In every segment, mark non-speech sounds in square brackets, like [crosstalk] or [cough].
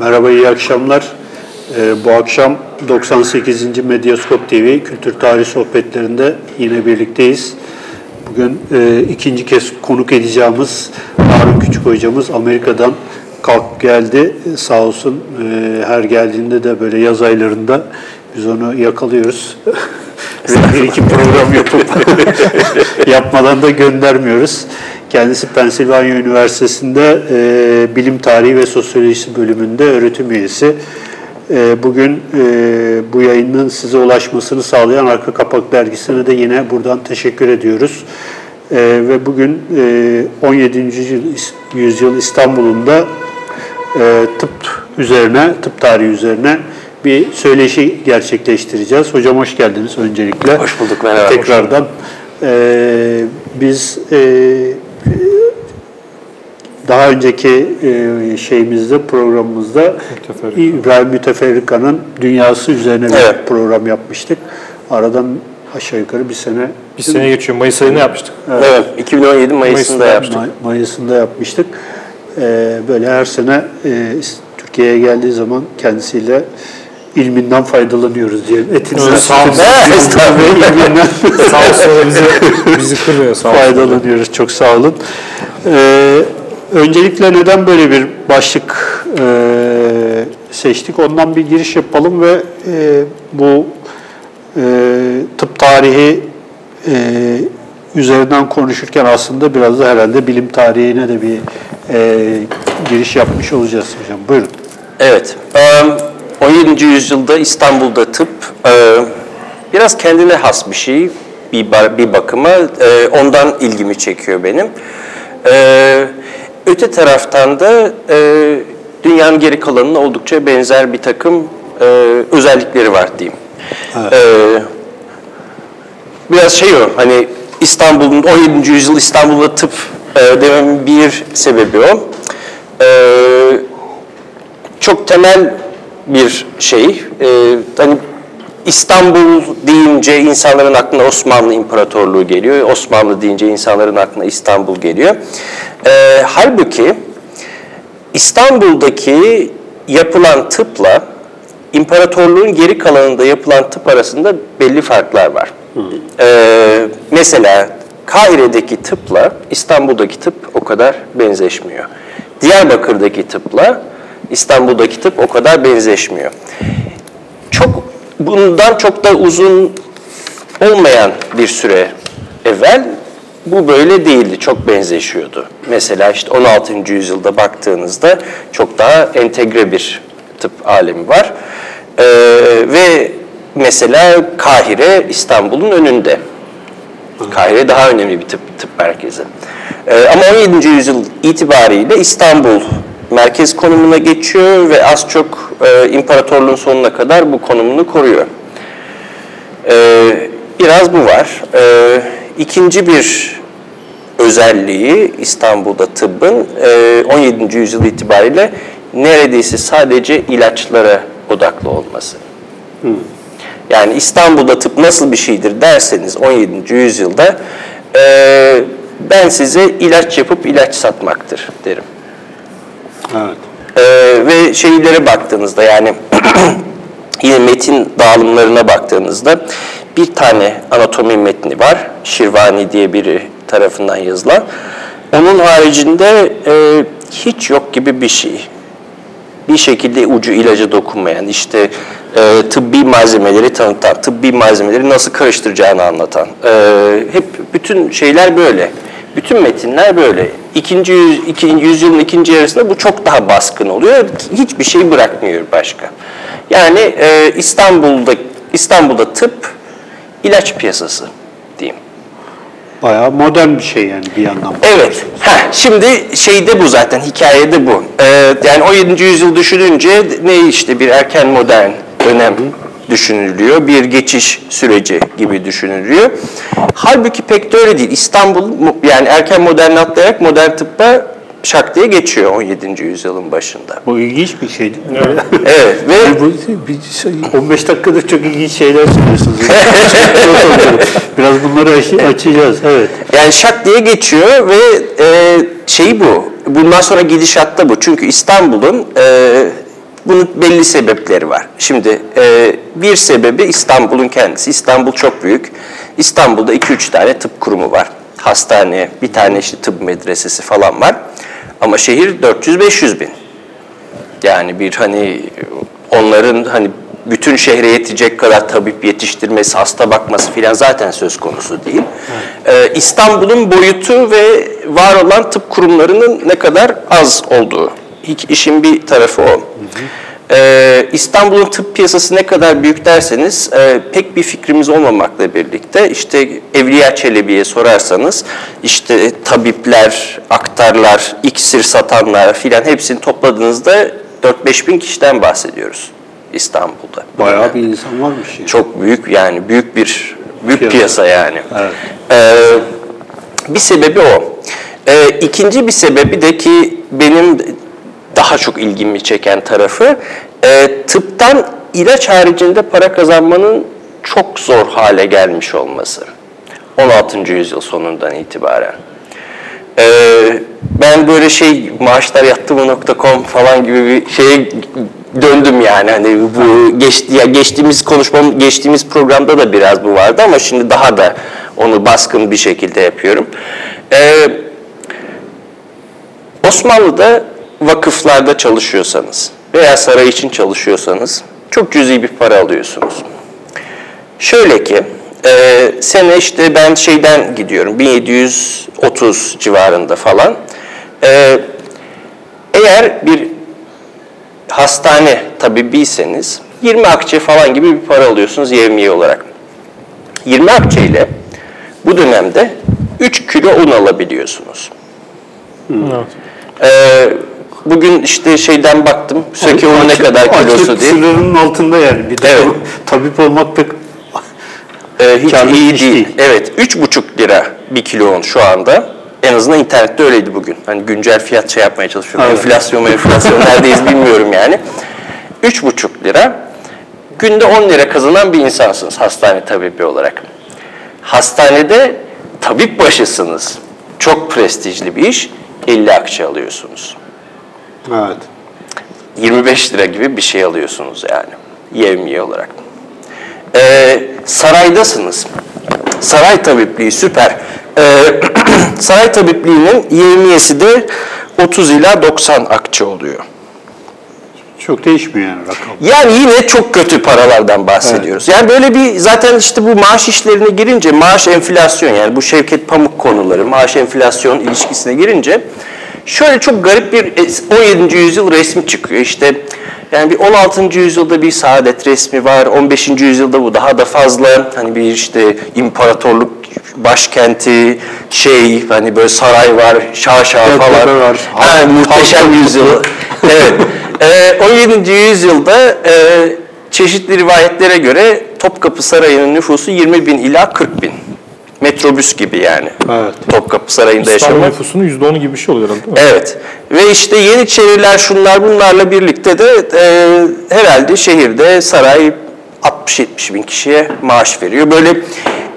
Merhaba, iyi akşamlar. Ee, bu akşam 98. Medyaskop TV Kültür Tarih Sohbetlerinde yine birlikteyiz. Bugün e, ikinci kez konuk edeceğimiz Harun Küçük hocamız Amerika'dan kalk geldi. Sağ olsun e, her geldiğinde de böyle yaz aylarında biz onu yakalıyoruz. [laughs] Ve bir iki program yapıp [laughs] yapmadan da göndermiyoruz. Kendisi Pensilvanya Üniversitesi'nde e, Bilim Tarihi ve Sosyolojisi bölümünde öğretim üyesi. E, bugün e, bu yayının size ulaşmasını sağlayan Arka Kapak Dergisi'ne de yine buradan teşekkür ediyoruz. E, ve bugün e, 17. yüzyıl İstanbul'unda e, tıp üzerine, tıp tarihi üzerine bir söyleşi gerçekleştireceğiz. Hocam hoş geldiniz öncelikle. Hoş bulduk, merhaba. Tekrardan. E, biz e, daha önceki e, şeyimizde, programımızda Müteferrika. İbrahim Müteferrika'nın dünyası üzerine bir Evet. program yapmıştık. Aradan aşağı yukarı bir sene Bir sene geçiyor. Mayıs ayında yapmıştık. Evet, 2017 Mayıs'ında Mayıs'ında yaptık. May- Mayıs'ında yapmıştık. Ee, böyle her sene e, Türkiye'ye geldiği zaman kendisiyle ilminden faydalanıyoruz diyelim. Evet, sağ ve [laughs] ilminden [laughs] sağ olsun bizi, bizi kırmıyor sağ olsun. faydalanıyoruz. Çok sağ olun. Ee, öncelikle neden böyle bir başlık e, seçtik? Ondan bir giriş yapalım ve e, bu e, tıp tarihi e, üzerinden konuşurken aslında biraz da herhalde bilim tarihine de bir e, giriş yapmış olacağız hocam. Buyurun. Evet, em, 17. yüzyılda İstanbul'da tıp e, biraz kendine has bir şey bir, bir bakıma. E, Ondan ilgimi çekiyor benim. E, Öte taraftan da e, dünyanın geri kalanına oldukça benzer bir takım e, özellikleri var diyeyim. E, biraz şey o hani İstanbul'un 17. yüzyıl İstanbul'da tıp e, dememin bir sebebi o. E, çok temel bir şey. E, hani İstanbul deyince insanların aklına Osmanlı İmparatorluğu geliyor. Osmanlı deyince insanların aklına İstanbul geliyor. E, halbuki İstanbul'daki yapılan tıpla imparatorluğun geri kalanında yapılan tıp arasında belli farklar var. Ee, mesela Kahire'deki tıpla İstanbul'daki tıp o kadar benzeşmiyor. Diyarbakır'daki tıpla İstanbul'daki tıp o kadar benzeşmiyor. Çok bundan çok da uzun olmayan bir süre evvel bu böyle değildi, çok benzeşiyordu. Mesela işte 16. yüzyılda baktığınızda çok daha entegre bir tıp alemi var. Ee, ve mesela Kahire İstanbul'un önünde. Kahire daha önemli bir tıp, tıp merkezi. Ee, ama 17. yüzyıl itibariyle İstanbul merkez konumuna geçiyor ve az çok e, imparatorluğun sonuna kadar bu konumunu koruyor. Ee, biraz bu var. Ee, ikinci bir özelliği İstanbul'da tıbbın e, 17. yüzyıl itibariyle neredeyse sadece ilaçlara odaklı olması. Yani İstanbul'da tıp nasıl bir şeydir derseniz 17. yüzyılda e, ben size ilaç yapıp ilaç satmaktır derim. Evet. Ee, ve şeylere baktığınızda yani [clears throat] yine metin dağılımlarına baktığınızda bir tane anatomi metni var. Şirvani diye biri tarafından yazılan. Onun haricinde e, hiç yok gibi bir şey. Bir şekilde ucu ilaca dokunmayan, işte e, tıbbi malzemeleri tanıtan, tıbbi malzemeleri nasıl karıştıracağını anlatan. E, hep bütün şeyler böyle. Bütün metinler böyle. İkinci, yüz, ikinci yüzyılın ikinci yarısında bu çok daha baskın oluyor. Hiçbir şey bırakmıyor başka. Yani e, İstanbul'da İstanbul'da tıp ilaç piyasası diyeyim. Bayağı modern bir şey yani bir yandan. Evet. Heh, şimdi şeyde bu zaten, hikayede bu. Ee, yani 17. yüzyıl düşününce ne işte bir erken modern dönem düşünülüyor. Bir geçiş süreci gibi düşünülüyor. Halbuki pek de öyle değil. İstanbul yani erken modern atlayarak modern tıbba şak diye geçiyor 17. yüzyılın başında. Bu ilginç bir şey değil mi? Evet [laughs] ve Bu, bir- 15 dakikadır çok ilginç şeyler söylüyorsunuz. [laughs] Biraz bunları aç- açacağız. Evet. Yani şak diye geçiyor ve e, şey bu. Bundan sonra gidişatta bu. Çünkü İstanbul'un e, Bunun belli sebepleri var. Şimdi e, bir sebebi İstanbul'un kendisi. İstanbul çok büyük. İstanbul'da 2-3 tane tıp kurumu var. Hastane, bir tane işte tıp medresesi falan var. Ama şehir 400-500 bin. Yani bir hani onların hani bütün şehre yetecek kadar tabip yetiştirmesi, hasta bakması filan zaten söz konusu değil. Ee, İstanbul'un boyutu ve var olan tıp kurumlarının ne kadar az olduğu. İşin bir tarafı o. Ee, İstanbul'un tıp piyasası ne kadar büyük derseniz e, pek bir fikrimiz olmamakla birlikte işte Evliya Çelebi'ye sorarsanız işte tabipler, aktarlar, iksir satanlar filan hepsini topladığınızda 4-5 bin kişiden bahsediyoruz İstanbul'da. Bayağı bir insan varmış ya. Çok büyük yani büyük bir büyük Piyasa. piyasa yani. Evet. Ee, bir sebebi o. Ee, ikinci bir sebebi de ki benim daha çok ilgimi çeken tarafı e, tıptan ilaç haricinde para kazanmanın çok zor hale gelmiş olması. 16. yüzyıl sonundan itibaren. Ee, ben böyle şey maaşlar yattı.com falan gibi bir şeye döndüm yani hani bu geçti ya geçtiğimiz konuşmam geçtiğimiz programda da biraz bu vardı ama şimdi daha da onu baskın bir şekilde yapıyorum. Ee, Osmanlı'da vakıflarda çalışıyorsanız veya saray için çalışıyorsanız çok cüzi bir para alıyorsunuz. Şöyle ki, e, sene işte ben şeyden gidiyorum, 1730 civarında falan. E, eğer bir hastane tabibiyseniz 20 akçe falan gibi bir para alıyorsunuz yevmiye olarak. 20 akçe ile bu dönemde 3 kilo un alabiliyorsunuz. Evet. Ee, bugün işte şeyden baktım, söke unu ne kadar kilosu diye. sınırının altında yani. Bir de Evet. tabip olmak pek Ee, hiç iyi değil. değil. Evet, üç buçuk lira bir kilo un şu anda. En azından internette öyleydi bugün. Hani güncel fiyat şey yapmaya çalışıyorum. Evet. Enflasyon mu enflasyon [laughs] neredeyiz bilmiyorum yani. Üç buçuk lira. Günde 10 lira kazanan bir insansınız hastane tabibi olarak. Hastanede tabip başısınız. Çok prestijli bir iş. 50 akçe alıyorsunuz. Evet. 25 lira gibi bir şey alıyorsunuz yani yevmiye olarak. Ee, saraydasınız. Saray tabipliği süper. Ee, [clears throat] saray tabipliğinin yevmiyesi de 30 ila 90 akçe oluyor. Çok değişmiyor yani rakam. Yani yine çok kötü paralardan bahsediyoruz. Yani böyle bir zaten işte bu maaş işlerine girince maaş enflasyon yani bu Şevket Pamuk konuları maaş enflasyon ilişkisine girince şöyle çok garip bir es- 17. yüzyıl resmi çıkıyor. İşte yani bir 16. yüzyılda bir saadet resmi var. 15. yüzyılda bu daha da fazla. Hani bir işte imparatorluk başkenti şey hani böyle saray var, şaşa falan. var, Ha, muhteşem yüzyıl. evet. Ee, 17. yüzyılda e, çeşitli rivayetlere göre Topkapı Sarayı'nın nüfusu 20 bin ila 40 bin. Metrobüs gibi yani. Evet. Topkapı Sarayı'nda İstanbul yaşamak. nüfusunun %10'u gibi bir şey oluyor herhalde? Evet. Ve işte Yeniçeriler şunlar bunlarla birlikte de e, herhalde şehirde saray 60-70 bin kişiye maaş veriyor. Böyle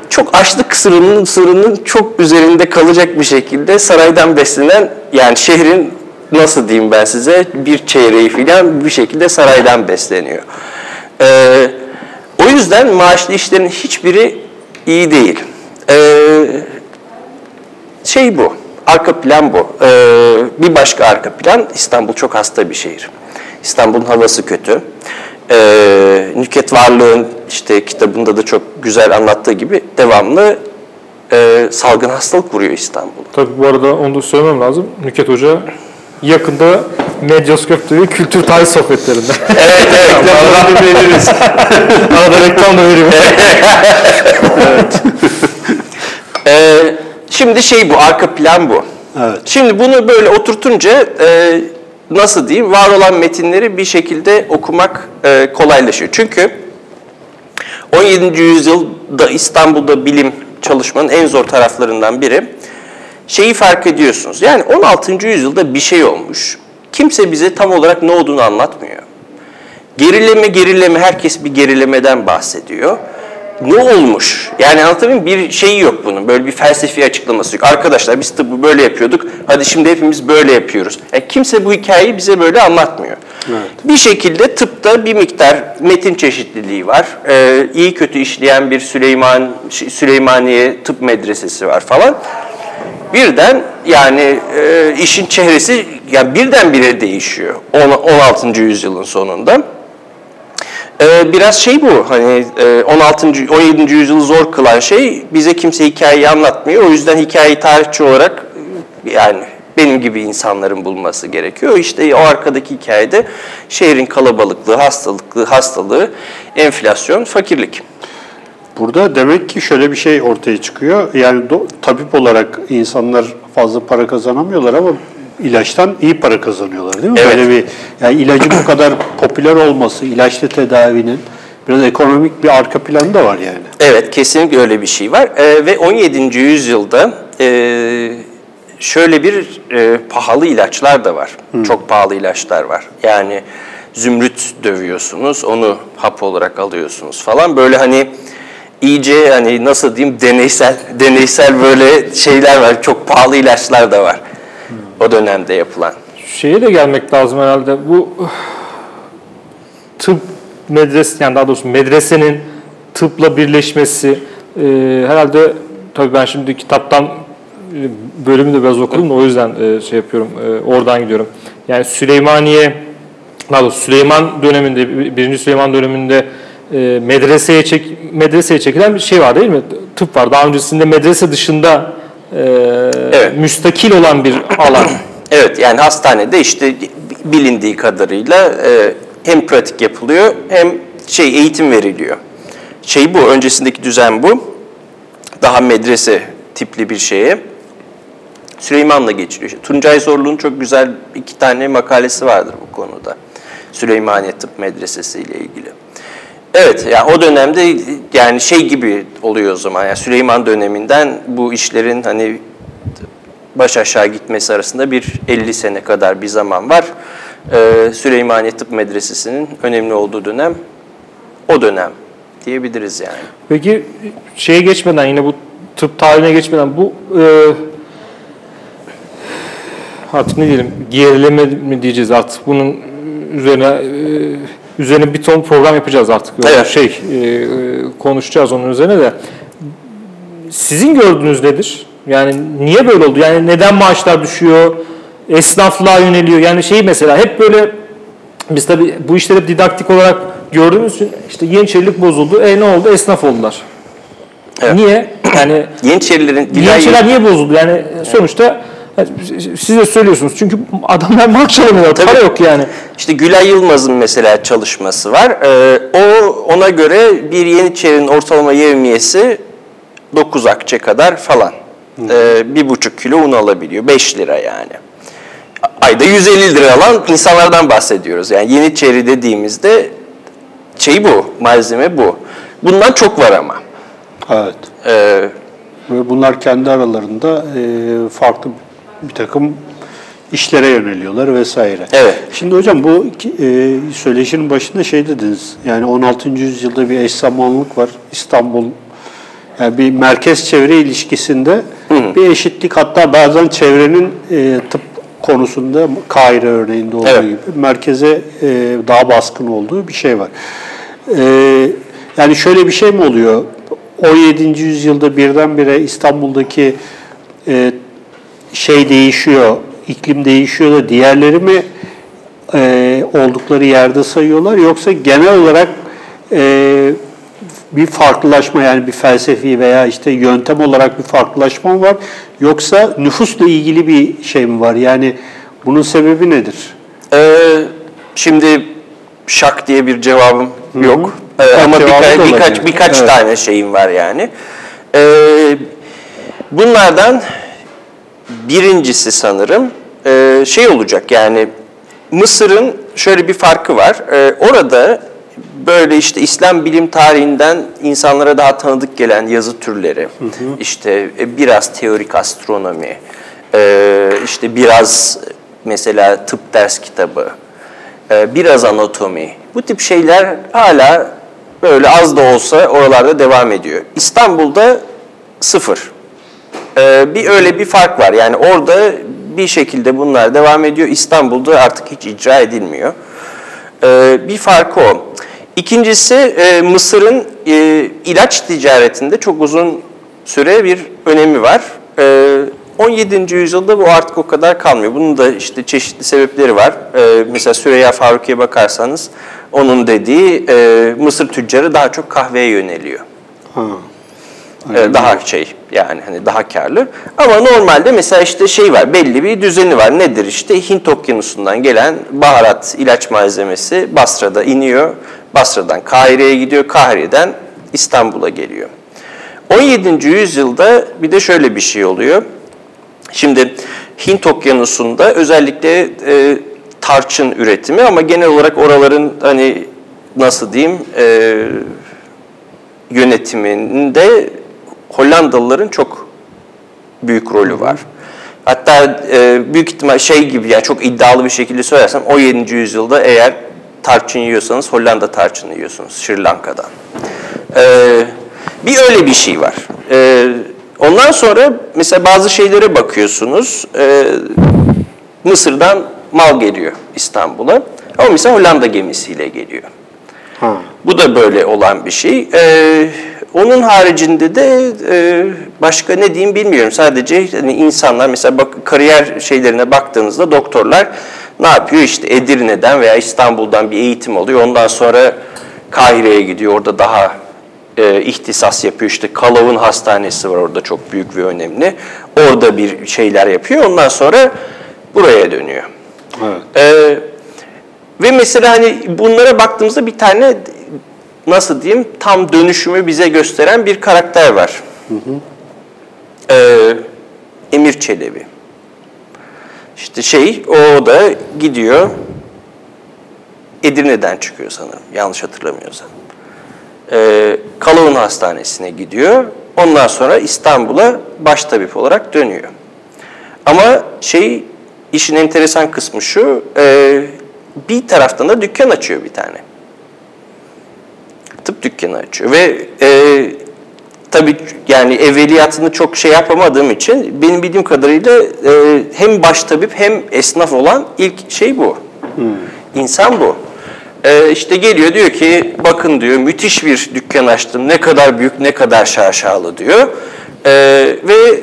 çok açlık sırrının, sırrının çok üzerinde kalacak bir şekilde saraydan beslenen yani şehrin nasıl diyeyim ben size bir çeyreği filan bir şekilde saraydan besleniyor. E, o yüzden maaşlı işlerin hiçbiri iyi değil. E, şey bu, arka plan bu. Ee, bir başka arka plan, İstanbul çok hasta bir şehir. İstanbul'un havası kötü. Ee, Nüket Varlığın işte kitabında da çok güzel anlattığı gibi devamlı e, salgın hastalık vuruyor İstanbul'u. Tabii bu arada onu da söylemem lazım. Nüket Hoca yakında Medyaskop TV kültür tarih sohbetlerinde. [laughs] Evet, evet. [laughs] Arada veririz. [laughs] Arada reklam da veriyor. Ee, şimdi şey bu, arka plan bu. Evet. Şimdi bunu böyle oturtunca e, nasıl diyeyim, var olan metinleri bir şekilde okumak e, kolaylaşıyor. Çünkü 17. yüzyılda İstanbul'da bilim çalışmanın en zor taraflarından biri şeyi fark ediyorsunuz. Yani 16. yüzyılda bir şey olmuş. Kimse bize tam olarak ne olduğunu anlatmıyor. Gerileme gerileme herkes bir gerilemeden bahsediyor. Ne olmuş? Yani anlatayım bir şeyi yok bunun. Böyle bir felsefi açıklaması yok. Arkadaşlar biz tıbbı böyle yapıyorduk. Hadi şimdi hepimiz böyle yapıyoruz. Yani kimse bu hikayeyi bize böyle anlatmıyor. Bir şekilde tıpta bir miktar metin çeşitliliği var. Ee, iyi kötü işleyen bir Süleyman Süleymaniye Tıp Medresesi var falan. Birden yani e, işin çehresi yani birdenbire değişiyor. On- 16. yüzyılın sonunda. Ee, biraz şey bu hani e, 16. 17. yüzyılı zor kılan şey bize kimse hikayeyi anlatmıyor. O yüzden hikayeyi tarihçi olarak e, yani benim gibi insanların bulması gerekiyor. İşte o arkadaki hikayede şehrin kalabalıklığı, hastalıklı, hastalığı, enflasyon, fakirlik. Burada demek ki şöyle bir şey ortaya çıkıyor. Yani do- tabip olarak insanlar fazla para kazanamıyorlar ama ilaçtan iyi para kazanıyorlar değil mi? Evet. Böyle bir yani ilacın bu kadar popüler olması, ilaçlı tedavinin biraz ekonomik bir arka planı da var yani. Evet, kesinlikle öyle bir şey var. Ee, ve 17. yüzyılda e, şöyle bir e, pahalı ilaçlar da var. Çok pahalı ilaçlar var. Yani zümrüt dövüyorsunuz, onu hap olarak alıyorsunuz falan. Böyle hani iyice hani nasıl diyeyim deneysel deneysel böyle şeyler var. Çok pahalı ilaçlar da var. O dönemde yapılan. Şeye de gelmek lazım herhalde. Bu tıp medrese yani daha doğrusu medresenin tıpla birleşmesi e, herhalde tabii ben şimdi kitaptan e, bölümü de biraz okudum da o yüzden e, şey yapıyorum e, oradan gidiyorum. Yani Süleymaniye daha doğrusu Süleyman döneminde birinci Süleyman döneminde e, medreseye çek medreseye çekilen bir şey var değil mi? Tıp var. Daha öncesinde medrese dışında e, Evet. müstakil olan bir alan. [clears throat] Evet yani hastanede işte bilindiği kadarıyla e, hem pratik yapılıyor hem şey eğitim veriliyor. Şey bu, öncesindeki düzen bu. Daha medrese tipli bir şeye. Süleyman'la geçiliyor. Tuncay Zorlu'nun çok güzel iki tane makalesi vardır bu konuda. Süleymaniye Tıp Medresesi ile ilgili. Evet, yani o dönemde yani şey gibi oluyor o zaman. Yani Süleyman döneminden bu işlerin hani baş aşağı gitmesi arasında bir 50 sene kadar bir zaman var. Ee, Süleymaniye Tıp Medresesi'nin önemli olduğu dönem o dönem diyebiliriz yani. Peki şeye geçmeden yine bu tıp tarihine geçmeden bu e, artık ne diyelim gerileme mi diyeceğiz artık bunun üzerine e, üzerine bir ton program yapacağız artık. Evet. Şey e, e, konuşacağız onun üzerine de. Sizin gördüğünüz nedir? Yani niye böyle oldu? Yani neden maaşlar düşüyor? Esnaflığa yöneliyor. Yani şey mesela hep böyle biz tabii bu işleri hep didaktik olarak gördüğümüz için işte Yeniçerilik bozuldu. E ne oldu? Esnaf oldular. Evet. Niye? Yani [clears throat] Yeniçerilerin Yeniçeriler niye bozuldu? Yani sonuçta siz de söylüyorsunuz. Çünkü adamlar maaş alamıyorlar. Para yok yani. İşte Gülay Yılmaz'ın mesela çalışması var. Ee, o ona göre bir Yeniçerinin ortalama yevmiyesi 9 akçe kadar falan. Ee, bir buçuk kilo un alabiliyor. 5 lira yani. Ayda 150 lira alan insanlardan bahsediyoruz. Yani Yeniçeri dediğimizde şey bu, malzeme bu. Bundan çok var ama. Evet. Ee, Ve bunlar kendi aralarında e, farklı bir takım işlere yöneliyorlar vesaire. Evet. Şimdi hocam bu e, söyleşinin başında şey dediniz. Yani 16. yüzyılda bir eş zamanlılık var. İstanbul yani bir merkez çevre ilişkisinde bir eşitlik hatta bazen çevrenin e, tıp konusunda Kahire örneğinde olduğu Evet. gibi merkeze e, daha baskın olduğu bir şey var. E, yani şöyle bir şey mi oluyor? 17. yüzyılda birdenbire İstanbul'daki e, şey değişiyor, iklim değişiyor da diğerleri mi e, oldukları yerde sayıyorlar yoksa genel olarak e, bir farklılaşma yani bir felsefi veya işte yöntem olarak bir farklılaşma mı var yoksa nüfusla ilgili bir şey mi var yani bunun sebebi nedir? Ee, şimdi şak diye bir cevabım yok. Ee, ama cevabı birkaç birkaç Evet. tane şeyim var yani. Ee, bunlardan birincisi sanırım e, şey olacak yani Mısır'ın şöyle bir farkı var. Ee, orada böyle işte İslam bilim tarihinden insanlara daha tanıdık gelen yazı türleri, işte e, biraz teorik astronomi, e, işte biraz mesela tıp ders kitabı, e, biraz anatomi. Bu tip şeyler hala böyle az da olsa oralarda devam ediyor. İstanbul'da sıfır. E, bir öyle bir fark var. Yani orada bir şekilde bunlar devam ediyor. İstanbul'da artık hiç icra edilmiyor. E, bir farkı o. İkincisi e, Mısır'ın e, ilaç ticaretinde çok uzun süre bir önemi var. E, 17. yüzyılda bu artık o kadar kalmıyor. Bunun da işte çeşitli sebepleri var. E, mesela Süreyya Faruki'ye bakarsanız onun dediği e, Mısır tüccarı daha çok kahveye yöneliyor. Ha. Ee, daha şey yani hani daha karlı. Ama normalde mesela işte şey var belli bir düzeni var. Nedir işte Hint okyanusundan gelen baharat ilaç malzemesi Basra'da iniyor. Basra'dan Kahire'ye gidiyor. Kahire'den İstanbul'a geliyor. 17. yüzyılda bir de şöyle bir şey oluyor. Şimdi Hint okyanusunda özellikle e, tarçın üretimi ama genel olarak oraların hani nasıl diyeyim e, yönetiminde Hollandalıların çok büyük rolü var. Hatta e, büyük ihtimal şey gibi yani çok iddialı bir şekilde söylersem 17. yüzyılda eğer tarçın yiyorsanız Hollanda tarçını yiyorsunuz Sri Lanka'dan. E, bir öyle bir şey var. E, ondan sonra mesela bazı şeylere bakıyorsunuz. E, Mısır'dan mal geliyor İstanbul'a. Ama mesela Hollanda gemisiyle geliyor. Ha. Bu da böyle olan bir şey. Ee, onun haricinde de e, başka ne diyeyim bilmiyorum. Sadece hani insanlar mesela bak, kariyer şeylerine baktığınızda doktorlar ne yapıyor? İşte Edirne'den veya İstanbul'dan bir eğitim alıyor. Ondan sonra Kahire'ye gidiyor. Orada daha e, ihtisas yapıyor. İşte Kalav'ın hastanesi var orada çok büyük ve önemli. Orada bir şeyler yapıyor. Ondan sonra buraya dönüyor. Evet. Ee, ve mesela hani bunlara baktığımızda bir tane nasıl diyeyim tam dönüşümü bize gösteren bir karakter var. Ee, Emir Çelebi. İşte şey o da gidiyor Edirne'den çıkıyor sanırım yanlış hatırlamıyorsam. Ee, Hastanesi'ne gidiyor. Ondan sonra İstanbul'a baştabip olarak dönüyor. Ama şey işin enteresan kısmı şu, e, bir taraftan da dükkan açıyor bir tane. Tıp dükkanı açıyor ve e, tabii yani evveliyatını çok şey yapamadığım için benim bildiğim kadarıyla e, hem baştabip hem esnaf olan ilk şey bu. İnsan bu. E, işte geliyor diyor ki bakın diyor müthiş bir dükkan açtım ne kadar büyük ne kadar şaşalı diyor. E, ve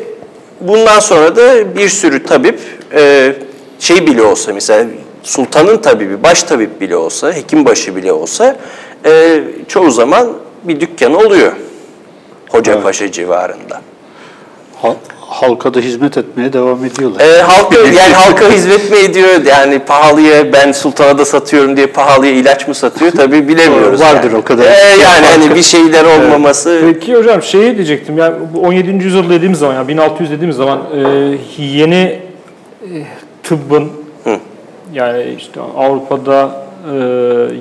bundan sonra da bir sürü tabip e, şey bile olsa mesela sultanın tabibi, baş tabip bile olsa, hekimbaşı bile olsa e, çoğu zaman bir dükkanı oluyor Hocapaşa civarında. Ha- halka da hizmet etmeye devam ediyorlar. E, halka [laughs] yani halka hizmet mi ediyor? Yani pahalıya ben sultana da satıyorum diye pahalıya ilaç mı satıyor? Tabii bilemiyoruz. [laughs] Vardır yani. o kadar. E, yani hani bir şeyler [laughs] olmaması. Peki hocam şeyi diyecektim yani bu 17. yüzyıl dediğimiz zaman yani 1600 dediğimiz zaman e, yeni e, tıbbın yani işte Avrupa'da e,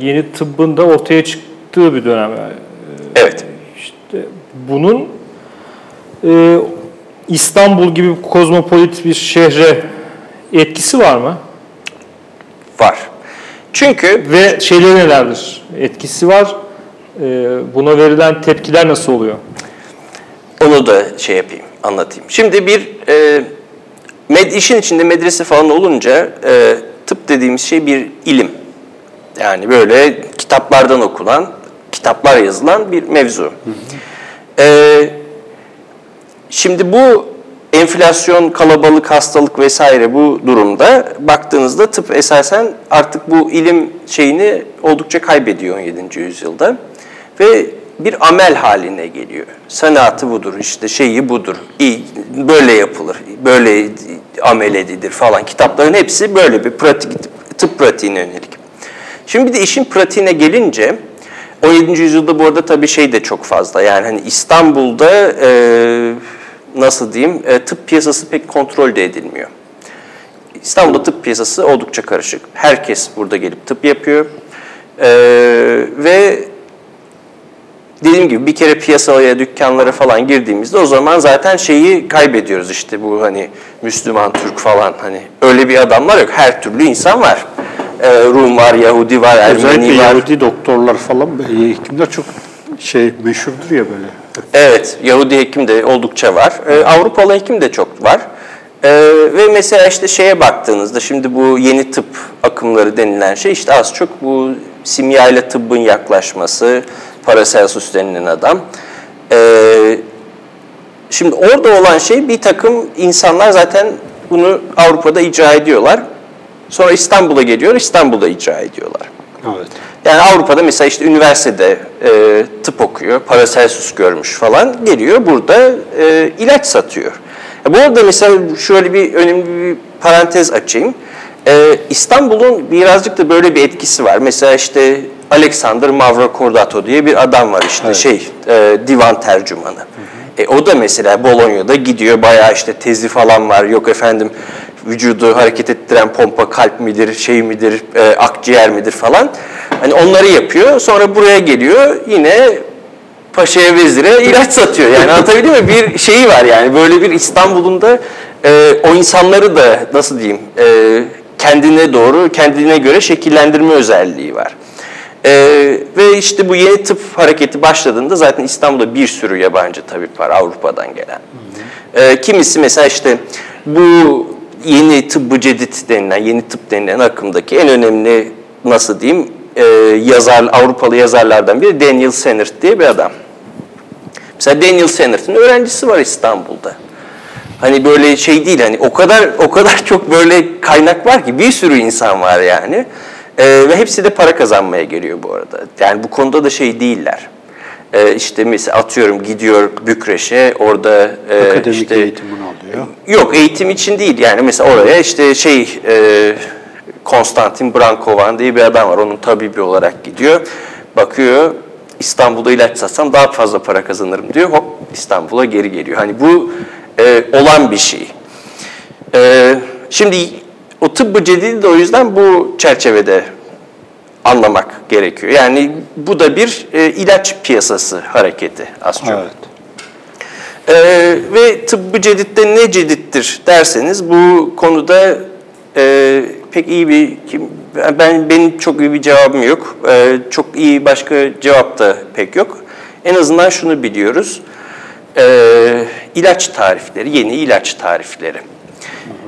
yeni tıbbın da ortaya çıktığı bir dönem. Yani. Evet. İşte bunun e, İstanbul gibi kozmopolit bir şehre etkisi var mı? Var. Çünkü Ve şeyleri nelerdir? Etkisi var. E, buna verilen tepkiler nasıl oluyor? Onu da şey yapayım, anlatayım. Şimdi bir e, med, işin içinde medrese falan olunca e, tıp dediğimiz şey bir ilim. Yani böyle kitaplardan okunan, kitaplar yazılan bir mevzu. E, şimdi bu enflasyon, kalabalık, hastalık vesaire bu durumda baktığınızda tıp esasen artık bu ilim şeyini oldukça kaybediyor 17. yüzyılda. Ve bir amel haline geliyor. Sanatı budur, işte şeyi budur, böyle yapılır, böyle amel edilir falan. Kitapların hepsi böyle bir pratik, tıp pratiğine yönelik. Şimdi bir de işin pratiğine gelince 17. yüzyılda bu arada tabii şey de çok fazla. Yani hani İstanbul'da e, nasıl diyeyim e, tıp piyasası pek kontrol de edilmiyor. İstanbul'da tıp piyasası oldukça karışık. Herkes burada gelip tıp yapıyor. E, ve dediğim gibi bir kere piyasaya, dükkanlara falan girdiğimizde o zaman zaten şeyi kaybediyoruz işte bu hani Müslüman, Türk falan hani öyle bir adamlar yok. Her türlü insan var. Ee, Rum var, Yahudi var, Özellikle Ermeni var. Yahudi doktorlar falan, e, hekimler çok şey meşhurdur ya böyle. Evet, Yahudi hekim de oldukça var. Ee, Avrupalı hekim de çok var. Ee, ve mesela işte şeye baktığınızda şimdi bu yeni tıp akımları denilen şey işte az çok bu simya ile tıbbın yaklaşması, Paracelsus denilen adam. Ee, şimdi orada olan şey bir takım insanlar zaten bunu Avrupa'da icra ediyorlar. Sonra İstanbul'a geliyor, İstanbul'da icra ediyorlar. Evet. Yani Avrupa'da mesela işte üniversitede e, tıp okuyor, Paracelsus görmüş falan geliyor burada e, ilaç satıyor. E, bu arada mesela şöyle bir önemli bir parantez açayım. E, İstanbul'un birazcık da böyle bir etkisi var. Mesela işte Alexander Mavrocordato diye bir adam var işte şey e, divan tercümanı. E, o da mesela Bolonya'da gidiyor bayağı işte tezi falan var. Yok efendim vücudu hareket ettiren pompa kalp midir, şey midir, e, akciğer midir falan. Hani onları yapıyor. Sonra buraya geliyor yine paşaya vezire ilaç satıyor. Yani anlatabildim mi? Bir şeyi var yani böyle bir İstanbul'un da e, o insanları da nasıl diyeyim e, kendine doğru, kendine göre şekillendirme özelliği var. E, ve işte bu yeni tıp hareketi başladığında zaten İstanbul'da bir sürü yabancı tabip var Avrupa'dan gelen. E, kimisi mesela işte bu yeni tıbbı cedid denilen, yeni tıp denilen akımdaki en önemli nasıl diyeyim e, yazar, Avrupalı yazarlardan biri Daniel Sennert diye bir adam. Mesela Daniel Sennert'in öğrencisi var İstanbul'da. Hani böyle şey değil hani o kadar o kadar çok böyle kaynak var ki bir sürü insan var yani. Ee, ve hepsi de para kazanmaya geliyor bu arada. Yani bu konuda da şey değiller. Ee, işte mesela atıyorum gidiyor Bükreş'e orada e, Akademik işte eğitimini alıyor. Yok eğitim için değil yani mesela oraya işte şey e, Konstantin Brankovan diye bir adam var onun tabibi olarak gidiyor. Bakıyor İstanbul'da ilaç satsam daha fazla para kazanırım diyor hop İstanbul'a geri geliyor. Hani bu e, olan bir şey. E, şimdi o tıbbı cedidi de o yüzden bu çerçevede anlamak gerekiyor. Yani bu da bir e, ilaç piyasası hareketi az çok. Evet. Ee, ve tıbbı ceditte ne cedittir derseniz bu konuda e, pek iyi bir kim ben benim çok iyi bir cevabım yok. Ee, çok iyi başka cevap da pek yok. En azından şunu biliyoruz. Ee, ilaç tarifleri, yeni ilaç tarifleri.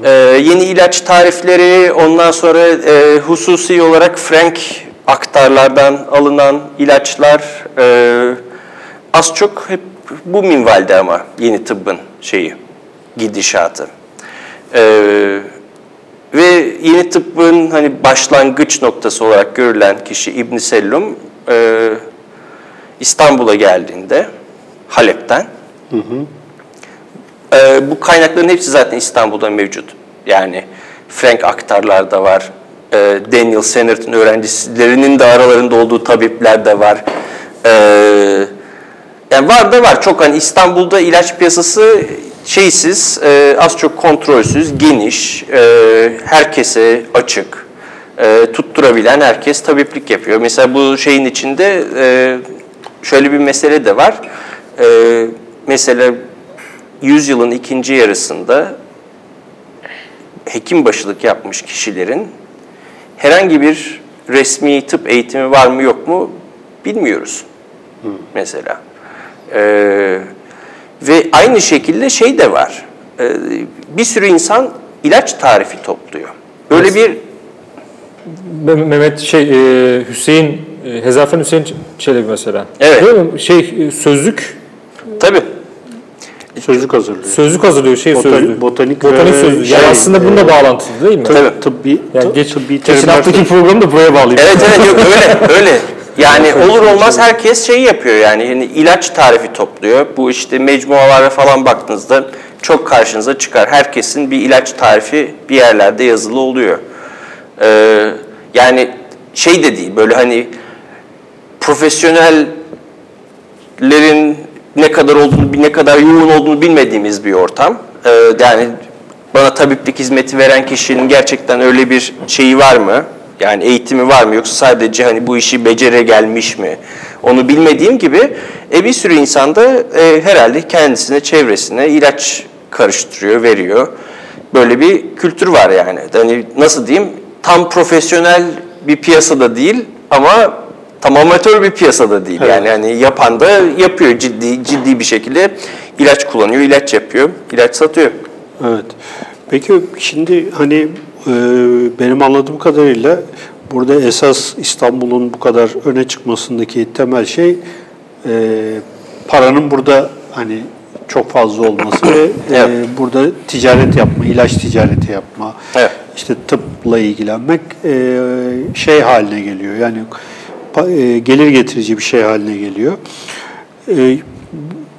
Ee, yeni ilaç tarifleri, ondan sonra e, hususi olarak Frank aktarlardan alınan ilaçlar e, az çok hep bu minvalde ama yeni tıbbın şeyi, gidişatı. Ee, ve yeni tıbbın hani başlangıç noktası olarak görülen kişi İbn Sellum e, İstanbul'a geldiğinde Halep'ten e, bu kaynakların hepsi zaten İstanbul'da mevcut. Yani Frank aktarlar da var. E, Daniel Sennert'in öğrencilerinin de aralarında olduğu tabipler de var. E, yani var da var. Çok hani İstanbul'da ilaç piyasası şeysiz, e, az çok kontrolsüz, geniş, e, herkese açık, e, tutturabilen herkes tabiplik yapıyor. Mesela bu şeyin içinde e, şöyle bir mesele de var. E, mesela yüzyılın ikinci yarısında hekim başılık yapmış kişilerin herhangi bir resmi tıp eğitimi var mı yok mu bilmiyoruz mesela. Ee, ve aynı şekilde şey de var. Ee, bir sürü insan ilaç tarifi topluyor. Böyle bir Me- Mehmet şey e, Hüseyin e, Hezafen Hüseyin Çelebi mesela. Evet. Değil mi? Şey e, sözlük tabii Sözlük hazırlıyor. sözlük hazırlıyor şey Botanik- sözlüğü. botanik botanik ve sözlüğü. şey, Yani aslında bununla bağlantılı değil mi? Tabii. Tıbbi, Yani geç, tıbbi geçen haftaki programı da buraya bağlayayım. Evet evet yok öyle öyle. Yani olur olmaz herkes şey yapıyor yani, yani ilaç tarifi topluyor. Bu işte mecmualara falan baktığınızda çok karşınıza çıkar. Herkesin bir ilaç tarifi bir yerlerde yazılı oluyor. Ee, yani şey de değil böyle hani profesyonellerin ne kadar olduğunu, ne kadar yoğun olduğunu bilmediğimiz bir ortam. Ee, yani bana tabiplik hizmeti veren kişinin gerçekten öyle bir şeyi var mı? Yani eğitimi var mı yoksa sadece hani bu işi becere gelmiş mi? Onu bilmediğim gibi e, bir sürü insan da e, herhalde kendisine, çevresine ilaç karıştırıyor, veriyor. Böyle bir kültür var yani. Hani nasıl diyeyim? Tam profesyonel bir piyasada değil ama tam amatör bir piyasada değil. Evet. Yani hani yapan da yapıyor ciddi ciddi bir şekilde ilaç kullanıyor, ilaç yapıyor, ilaç satıyor. Evet. Peki şimdi hani e, benim anladığım kadarıyla burada esas İstanbul'un bu kadar öne çıkmasındaki temel şey e, paranın burada hani çok fazla olması ve e, Evet. burada ticaret yapma, ilaç ticareti yapma, Evet. işte tıpla ilgilenmek e, şey haline geliyor. Yani e, gelir getirici bir şey haline geliyor. E,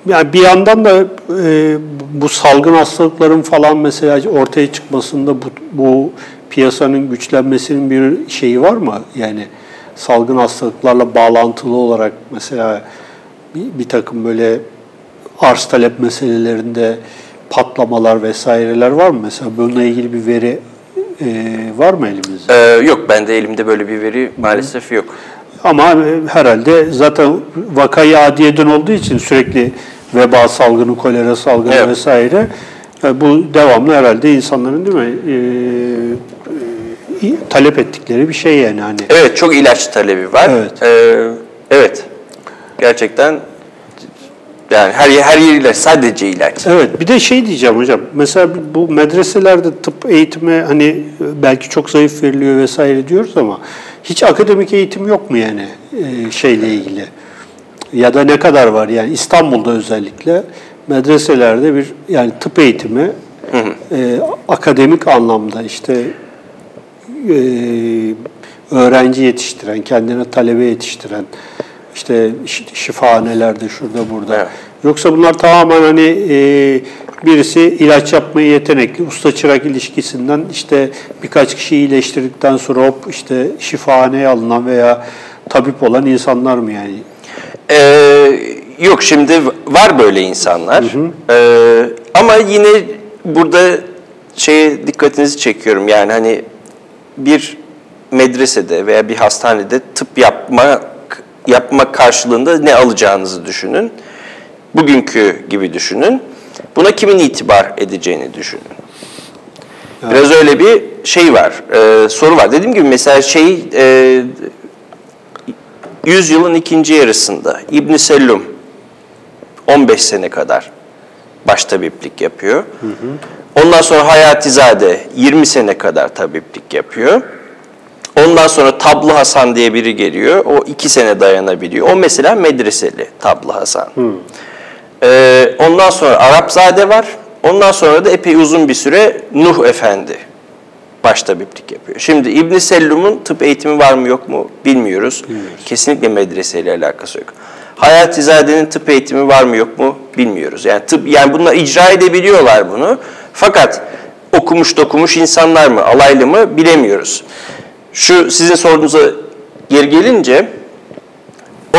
yani bir yandan da e, bu salgın hastalıkların falan mesela ortaya çıkmasında bu, bu piyasanın güçlenmesinin bir şeyi var mı? Yani salgın hastalıklarla bağlantılı olarak mesela bir, bir takım böyle arz talep meselelerinde patlamalar vesaireler var mı? Mesela bununla ilgili bir veri e, var mı elimizde? Ee, yok bende elimde böyle bir veri maalesef yok. Ama e, herhalde zaten vakayı adiyeden olduğu için sürekli veba salgını, kolera salgını Evet. vesaire e, bu devamlı herhalde insanların değil mi e, e, talep ettikleri bir şey yani hani. Evet çok ilaç talebi var. Evet. Ee, evet. Gerçekten yani her her yer ilaç sadece ilaç. Evet bir de şey diyeceğim hocam. Mesela bu medreselerde tıp eğitimi hani belki çok zayıf veriliyor vesaire diyoruz ama hiç akademik eğitim yok mu yani e, şeyle ilgili? Ya da ne kadar var yani İstanbul'da özellikle medreselerde bir yani tıp eğitimi e, akademik anlamda işte e, öğrenci yetiştiren, kendine talebe yetiştiren, işte şi- şifahanelerde şurada burada. Evet. Yoksa bunlar tamamen hani e, birisi ilaç yapmaya yetenekli, usta çırak ilişkisinden işte birkaç kişi iyileştirdikten sonra hop işte şifahaneye alınan veya tabip olan insanlar mı yani? Ee, yok şimdi var böyle insanlar. Ee, ama yine burada şeye dikkatinizi çekiyorum. Yani hani bir medresede veya bir hastanede tıp yapmak yapmak karşılığında ne alacağınızı düşünün. Bugünkü gibi düşünün. Buna kimin itibar edeceğini düşünün. Biraz öyle bir şey var, e, soru var. Dediğim gibi mesela şey e, yüzyılın ikinci yarısında İbn Sellum 15 sene kadar baştabiplik yapıyor. Ondan sonra Hayatizade 20 sene kadar tabiplik yapıyor. Ondan sonra Tablı Hasan diye biri geliyor. O iki sene dayanabiliyor. O mesela medreseli Tablı Hasan. Ee, ondan sonra Arapzade var. Ondan sonra da epey uzun bir süre Nuh Efendi baştabiplik yapıyor. Şimdi İbn Sellum'un tıp eğitimi var mı yok mu bilmiyoruz. Kesinlikle medreseyle alakası yok. Hayatizade'nin tıp eğitimi var mı yok mu bilmiyoruz. Yani tıp yani bunlar icra edebiliyorlar bunu. Fakat okumuş dokumuş insanlar mı, alaylı mı bilemiyoruz. Şu sizin sorunuza geri gelince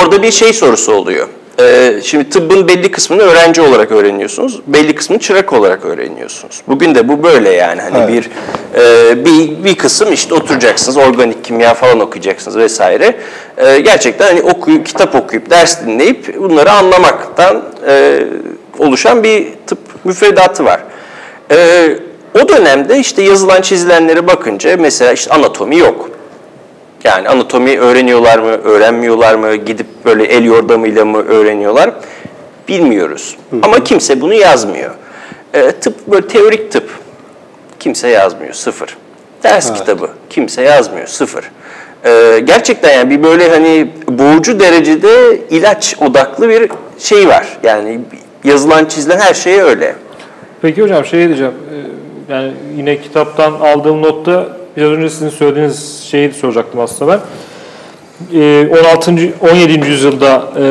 orada bir şey sorusu oluyor. Ee, şimdi tıbbın belli kısmını öğrenci olarak öğreniyorsunuz, belli kısmını çırak olarak öğreniyorsunuz. Bugün de bu böyle yani hani Evet. bir e, bir bir kısım işte oturacaksınız, organik kimya falan okuyacaksınız vesaire. Ee, gerçekten hani okuyup kitap okuyup ders dinleyip bunları anlamaktan e, oluşan bir tıp müfredatı var. Ee, o dönemde işte yazılan çizilenlere bakınca mesela işte anatomi yok. Yani anatomi öğreniyorlar mı, öğrenmiyorlar mı, gidip böyle el yordamıyla mı öğreniyorlar bilmiyoruz. Ama kimse bunu yazmıyor. Ee, tıp böyle teorik tıp kimse yazmıyor, sıfır. Ders kitabı kimse yazmıyor, sıfır. Ee, gerçekten yani bir böyle hani boğucu derecede ilaç odaklı bir şey var. Yani yazılan çizilen her şey öyle. Peki hocam şey diyeceğim. e, Yani yine kitaptan aldığım notta biraz önce sizin söylediğiniz şeyi soracaktım aslında ben. E, 16. 17. yüzyılda e,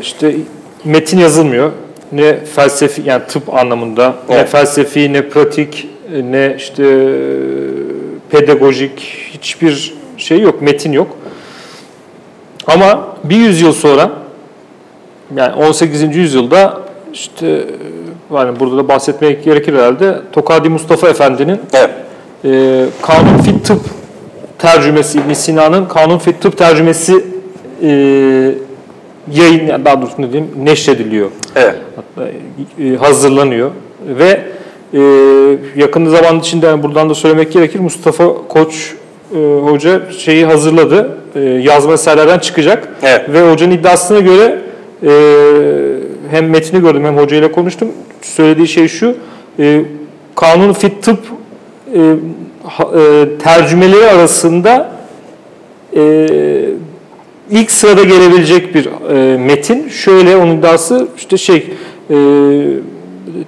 işte metin yazılmıyor. Ne felsefi yani tıp anlamında ne Evet. felsefi ne pratik ne işte e, pedagojik hiçbir şey yok, metin yok. Ama bir yüzyıl sonra yani 18. yüzyılda işte yani burada da bahsetmek gerekir herhalde. Tokadi Mustafa Efendi'nin Evet. e, Kanun Fit Tıp tercümesi, İbn Sina'nın Kanun Fit Tıp tercümesi e, yayın, daha doğrusu ne diyeyim, neşrediliyor. Evet. Hatta e, hazırlanıyor ve e, yakın zaman içinde yani buradan da söylemek gerekir Mustafa Koç e, hoca şeyi hazırladı. E, yazma eserlerden çıkacak. Evet. Ve hocanın iddiasına göre e, hem metni gördüm hem hocayla konuştum. Söylediği şey şu. E, kanun fit tıp e, ha- e, tercümeleri arasında e, ilk sırada gelebilecek bir e, metin. Şöyle onun iddiası işte şey e,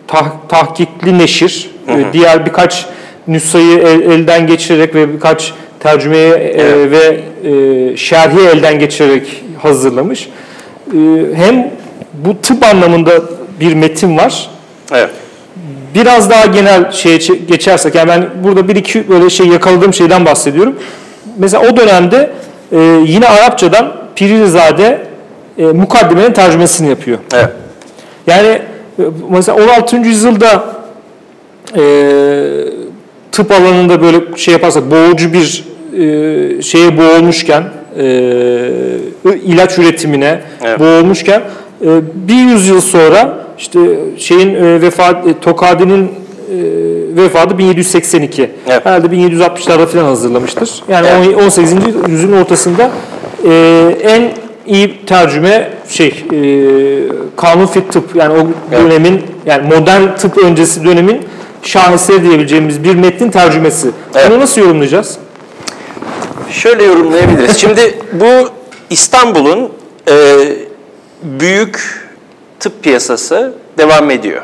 tah, tahkikli neşir, e, diğer birkaç nüshayı el- elden geçirerek ve birkaç tercümeyi e, ve e, şerhi elden geçirerek hazırlamış. E, hem bu tıp anlamında bir metin var. Evet. Biraz daha genel şeye çe- geçersek, yani ben burada bir iki böyle şey yakaladığım şeyden bahsediyorum. Mesela o dönemde e, yine Arapçadan Pirizade e, mukaddimenin tercümesini yapıyor. Evet. Yani e, mesela 16. yüzyılda e, tıp alanında böyle şey yaparsak boğucu bir e, şeye boğulmuşken e, ilaç üretimine Evet. boğulmuşken bir yüzyıl sonra işte şeyin e, vefat e, Tokadi'nin e, vefatı 1782. Evet. Herhalde 1760'larda falan hazırlamıştır. Yani Evet. on- 18. yüzyılın ortasında en iyi tercüme şey kanun fit tıp yani o dönemin yani modern tıp öncesi dönemin şaheseri diyebileceğimiz bir metnin tercümesi. Evet. Bunu nasıl yorumlayacağız? Şöyle yorumlayabiliriz. Şimdi bu İstanbul'un e, büyük tıp piyasası devam ediyor.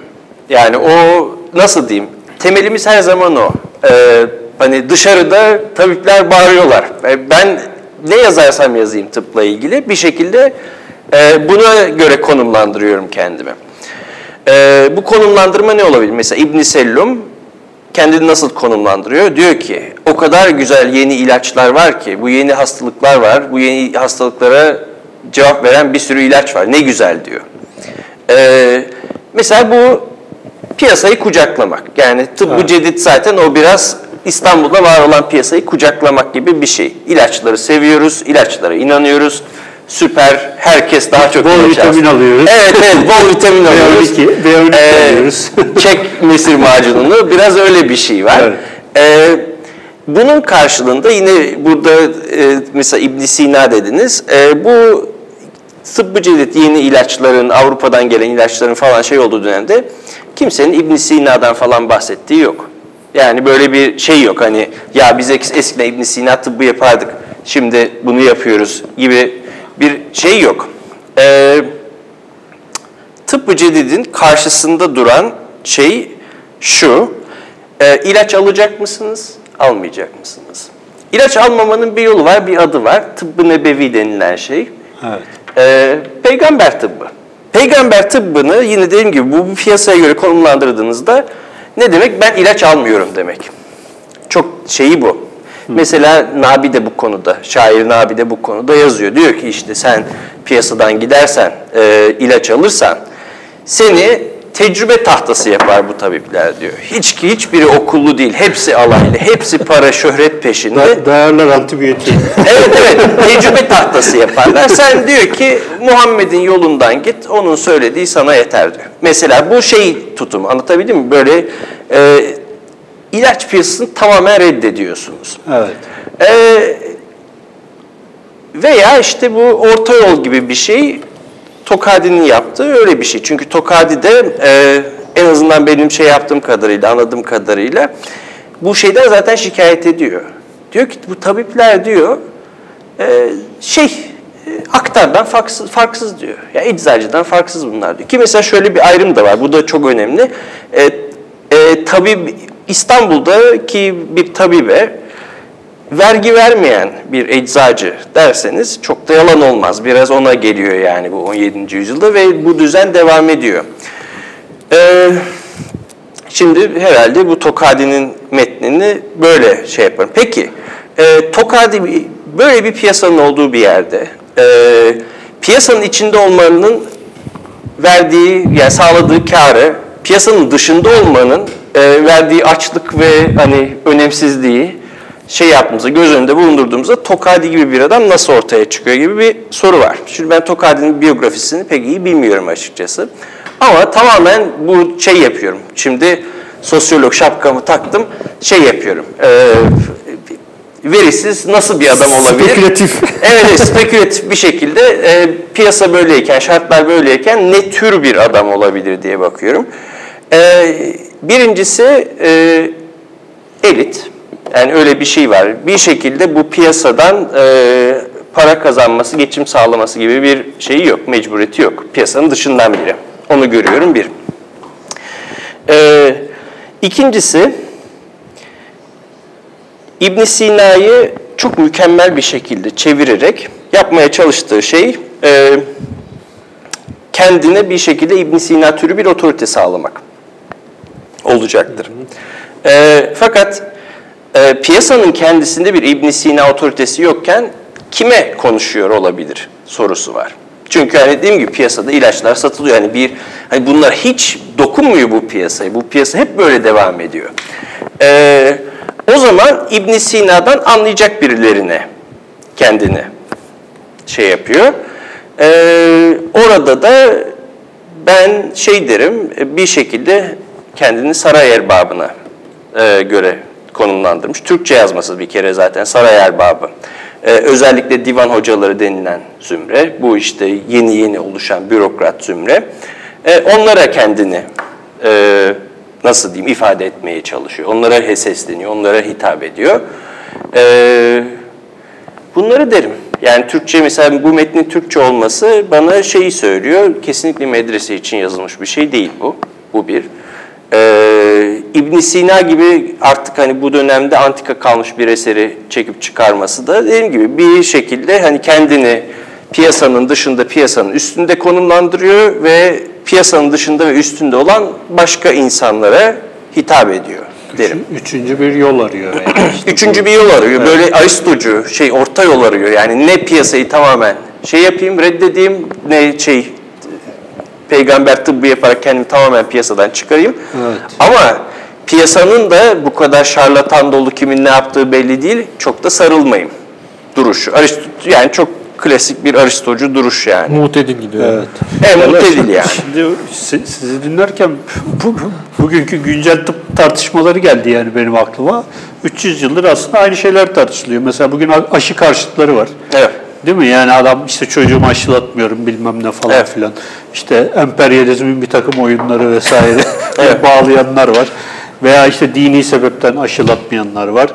Yani o nasıl diyeyim? Temelimiz her zaman o. E, hani dışarıda tabipler bağırıyorlar. E, ben ne yazarsam yazayım tıpla ilgili bir şekilde e, buna göre konumlandırıyorum kendimi. E, bu konumlandırma ne olabilir? Mesela İbn Sellum kendini nasıl konumlandırıyor? Diyor ki o kadar güzel yeni ilaçlar var ki, bu yeni hastalıklar var, bu yeni hastalıklara cevap veren bir sürü ilaç var. Ne güzel diyor. Ee, mesela bu piyasayı kucaklamak. Yani tıbbı cedid zaten o biraz İstanbul'da var olan piyasayı kucaklamak gibi bir şey. İlaçları seviyoruz, ilaçlara inanıyoruz. Süper, herkes daha çok Bol ilaç vitamin alsın. alıyoruz. Evet, evet, bol vitamin [laughs] alıyoruz. B12, B12 Ee, alıyoruz. [laughs] çek mesir macununu biraz öyle bir şey var. Evet. Ee, bunun karşılığında yine burada e, mesela İbn Sina dediniz. E, bu tıbbı cedid yeni ilaçların, Avrupa'dan gelen ilaçların falan şey olduğu dönemde kimsenin İbn Sina'dan falan bahsettiği yok. Yani böyle bir şey yok hani ya biz es- eskiden İbn Sina tıbbı yapardık şimdi bunu yapıyoruz gibi bir şey yok. Ee, tıbbı cedidin karşısında duran şey şu, e, ilaç alacak mısınız, almayacak mısınız? İlaç almamanın bir yolu var, bir adı var. Tıbbı nebevi denilen şey. Evet. E, peygamber tıbbı. Peygamber tıbbını yine dediğim gibi bu piyasaya göre konumlandırdığınızda ne demek? Ben ilaç almıyorum demek. Çok şeyi bu. Mesela Nabi de bu konuda, şair Nabi de bu konuda yazıyor. Diyor ki işte sen piyasadan gidersen, e, ilaç alırsan seni tecrübe tahtası yapar bu tabipler diyor. Hiç ki hiçbiri okullu değil, hepsi alaylı, hepsi para şöhret peşinde. Da- Dayarlar antibiyotik. [laughs] Evet evet tecrübe tahtası yaparlar. Sen diyor ki Muhammed'in yolundan git onun söylediği sana yeter diyor. Mesela bu şey tutum anlatabildim mi? Böyle e, ilaç piyasasını tamamen reddediyorsunuz. evet. E, veya işte bu orta yol gibi bir şey Tokadi'nin yaptığı öyle bir şey. Çünkü Tokadi de e, en azından benim şey yaptığım kadarıyla, anladığım kadarıyla bu şeyden zaten şikayet ediyor. Diyor ki bu tabipler diyor e, şey e, aktardan farksız, farksız diyor. Ya eczacıdan farksız bunlar diyor. Ki mesela şöyle bir ayrım da var. Bu da çok önemli. E, e, tabip İstanbul'daki bir tabibe vergi vermeyen bir eczacı derseniz çok da yalan olmaz. Biraz ona geliyor yani bu 17. yüzyılda ve bu düzen devam ediyor. Ee, şimdi herhalde bu Tokadi'nin metnini böyle şey yaparım. Peki, e, Tokadi böyle bir piyasanın olduğu bir yerde, e, piyasanın içinde olmanın verdiği, yani sağladığı karı, piyasanın dışında olmanın e, verdiği açlık ve hani önemsizliği şey yaptığımızda, göz önünde bulundurduğumuzda Tokadi gibi bir adam nasıl ortaya çıkıyor gibi bir soru var. Şimdi ben Tokadi'nin biyografisini pek iyi bilmiyorum açıkçası. Ama tamamen bu şey yapıyorum. Şimdi sosyolog şapkamı taktım, şey yapıyorum. E, verisiz nasıl bir adam olabilir? Spekülatif. [laughs] Evet, evet, spekülatif bir şekilde e, piyasa böyleyken, şartlar böyleyken ne tür bir adam olabilir diye bakıyorum. E, birincisi e, elit. Yani öyle bir şey var. Bir şekilde bu piyasadan e, para kazanması, geçim sağlaması gibi bir şeyi yok, mecburiyeti yok. Piyasanın dışından biri. Onu görüyorum bir. E, ikincisi, İbn Sina'yı çok mükemmel bir şekilde çevirerek yapmaya çalıştığı şey e, kendine bir şekilde İbn Sina türü bir otorite sağlamak olacaktır. E, fakat e, piyasanın kendisinde bir İbn Sina otoritesi yokken kime konuşuyor olabilir sorusu var. Çünkü hani dediğim gibi piyasada ilaçlar satılıyor. Yani bir hani bunlar hiç dokunmuyor bu piyasayı. Bu piyasa hep böyle devam ediyor. Ee, o zaman İbn Sina'dan anlayacak birilerine kendini şey yapıyor. Ee, orada da ben şey derim bir şekilde kendini saray erbabına e, göre konumlandırmış. Türkçe yazması bir kere zaten saray erbabı. Ee, özellikle divan hocaları denilen zümre, bu işte yeni yeni oluşan bürokrat zümre, ee, onlara kendini e, nasıl diyeyim ifade etmeye çalışıyor. Onlara sesleniyor, onlara hitap ediyor. Ee, bunları derim. Yani Türkçe mesela bu metnin Türkçe olması bana şeyi söylüyor. Kesinlikle medrese için yazılmış bir şey değil bu. Bu bir. Ee, ibn Sina gibi artık hani bu dönemde antika kalmış bir eseri çekip çıkarması da dediğim gibi bir şekilde hani kendini piyasanın dışında piyasanın üstünde konumlandırıyor ve piyasanın dışında ve üstünde olan başka insanlara hitap ediyor derim. Üçüncü bir yol arıyor yani. [clears throat] Üçüncü bir yol arıyor. Böyle aristocu, şey orta yol arıyor. Yani ne piyasayı tamamen şey yapayım, reddedeyim, ne şey peygamber tıbbı yaparak kendimi tamamen piyasadan çıkarayım. Evet. Ama piyasanın da bu kadar şarlatan dolu kimin ne yaptığı belli değil. Çok da sarılmayayım duruşu. Arist yani çok klasik bir aristocu duruş yani. Muhtedil gidiyor. Evet. Evet, muhtedil yani. Şimdi si- sizi dinlerken bu, bugünkü güncel tıp tartışmaları geldi yani benim aklıma. 300 yıldır aslında aynı şeyler tartışılıyor. Mesela bugün aşı karşıtları var. Evet. Değil mi? Yani adam işte çocuğumu aşılatmıyorum bilmem ne falan Evet. filan. İşte emperyalizmin bir takım oyunları vesaire [laughs] Evet. bağlayanlar var. Veya işte dini sebepten aşılatmayanlar var.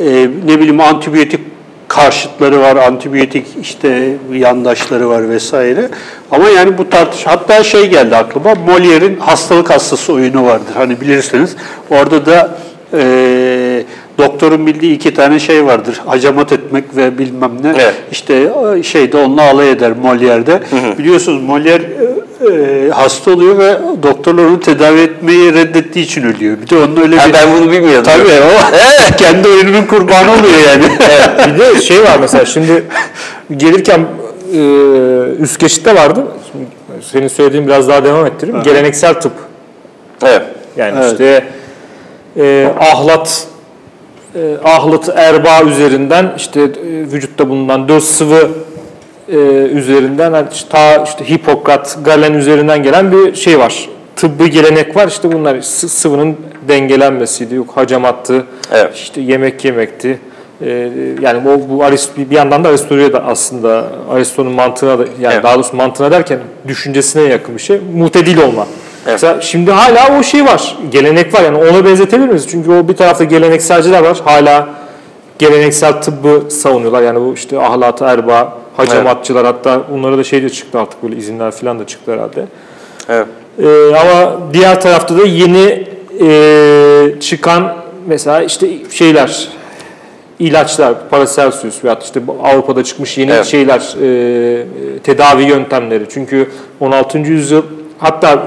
Ee, ne bileyim antibiyotik karşıtları var, antibiyotik işte yandaşları var vesaire. Ama yani bu tartış hatta şey geldi aklıma Molière'in hastalık hastası oyunu vardır. Hani bilirsiniz. Orada da eee doktorun bildiği iki tane şey vardır. Hacamat etmek ve bilmem ne. Evet. İşte e, şeyde onunla alay eder Molière'de. Biliyorsunuz Molière e, e, hasta oluyor ve doktorlar onu tedavi etmeyi reddettiği için ölüyor. Bir de onun öyle Ha, bir... ben bunu bilmiyordum. Tabii o [laughs] kendi oyununun kurbanı oluyor yani. [laughs] bir de şey var mesela şimdi gelirken e, üst geçitte vardı. Şimdi senin söylediğin biraz daha devam ettireyim. Geleneksel tıp. Evet. Yani Evet. işte e, ahlat e, ahlat erba üzerinden işte e, vücutta bulunan dört sıvı e, üzerinden işte ta işte Hipokrat, Galen üzerinden gelen bir şey var. Tıbbi gelenek var. İşte bunlar sı- sıvının dengelenmesiydi, yok hacamattı, Evet. işte yemek yemekti. E, yani bu, bu Arist, bir yandan da Aristo'ya da aslında Aristo'nun mantığına da yani Evet. daha doğrusu mantığına derken düşüncesine yakın bir şey. Mutedil olma. Mesela şimdi hala o şey var. Gelenek var yani ona benzetebilir miyiz? Çünkü o bir tarafta gelenekselciler var. Hala geleneksel tıbbı savunuyorlar. Yani bu işte ahlat erba, hacamatçılar hatta onlara da şey de çıktı artık böyle izinler falan da çıktı herhalde. Evet. Ee, ama diğer tarafta da yeni e, çıkan mesela işte şeyler ilaçlar, Paracelsus veyahut işte Avrupa'da çıkmış yeni Evet. şeyler, e, tedavi yöntemleri. Çünkü 16. yüzyıl hatta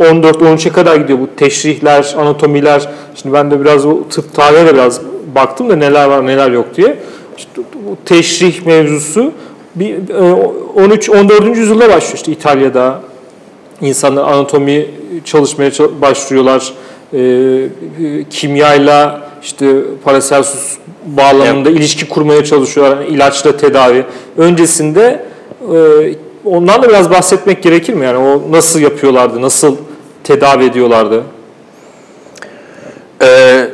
14-13'e kadar gidiyor bu teşrihler, anatomiler. Şimdi ben de biraz bu tıp tarihine de biraz baktım da neler var neler yok diye. İşte bu teşrih mevzusu bir e, 13 14. yüzyılda başlıyor işte İtalya'da. İnsanlar anatomi çalışmaya çal- başlıyorlar. E, e, kimyayla işte Paracelsus bağlamında ilişki kurmaya çalışıyorlar. Yani ilaçla tedavi. Öncesinde ondan da biraz bahsetmek gerekir mi? Yani o nasıl yapıyorlardı, nasıl tedavi ediyorlardı? Ee,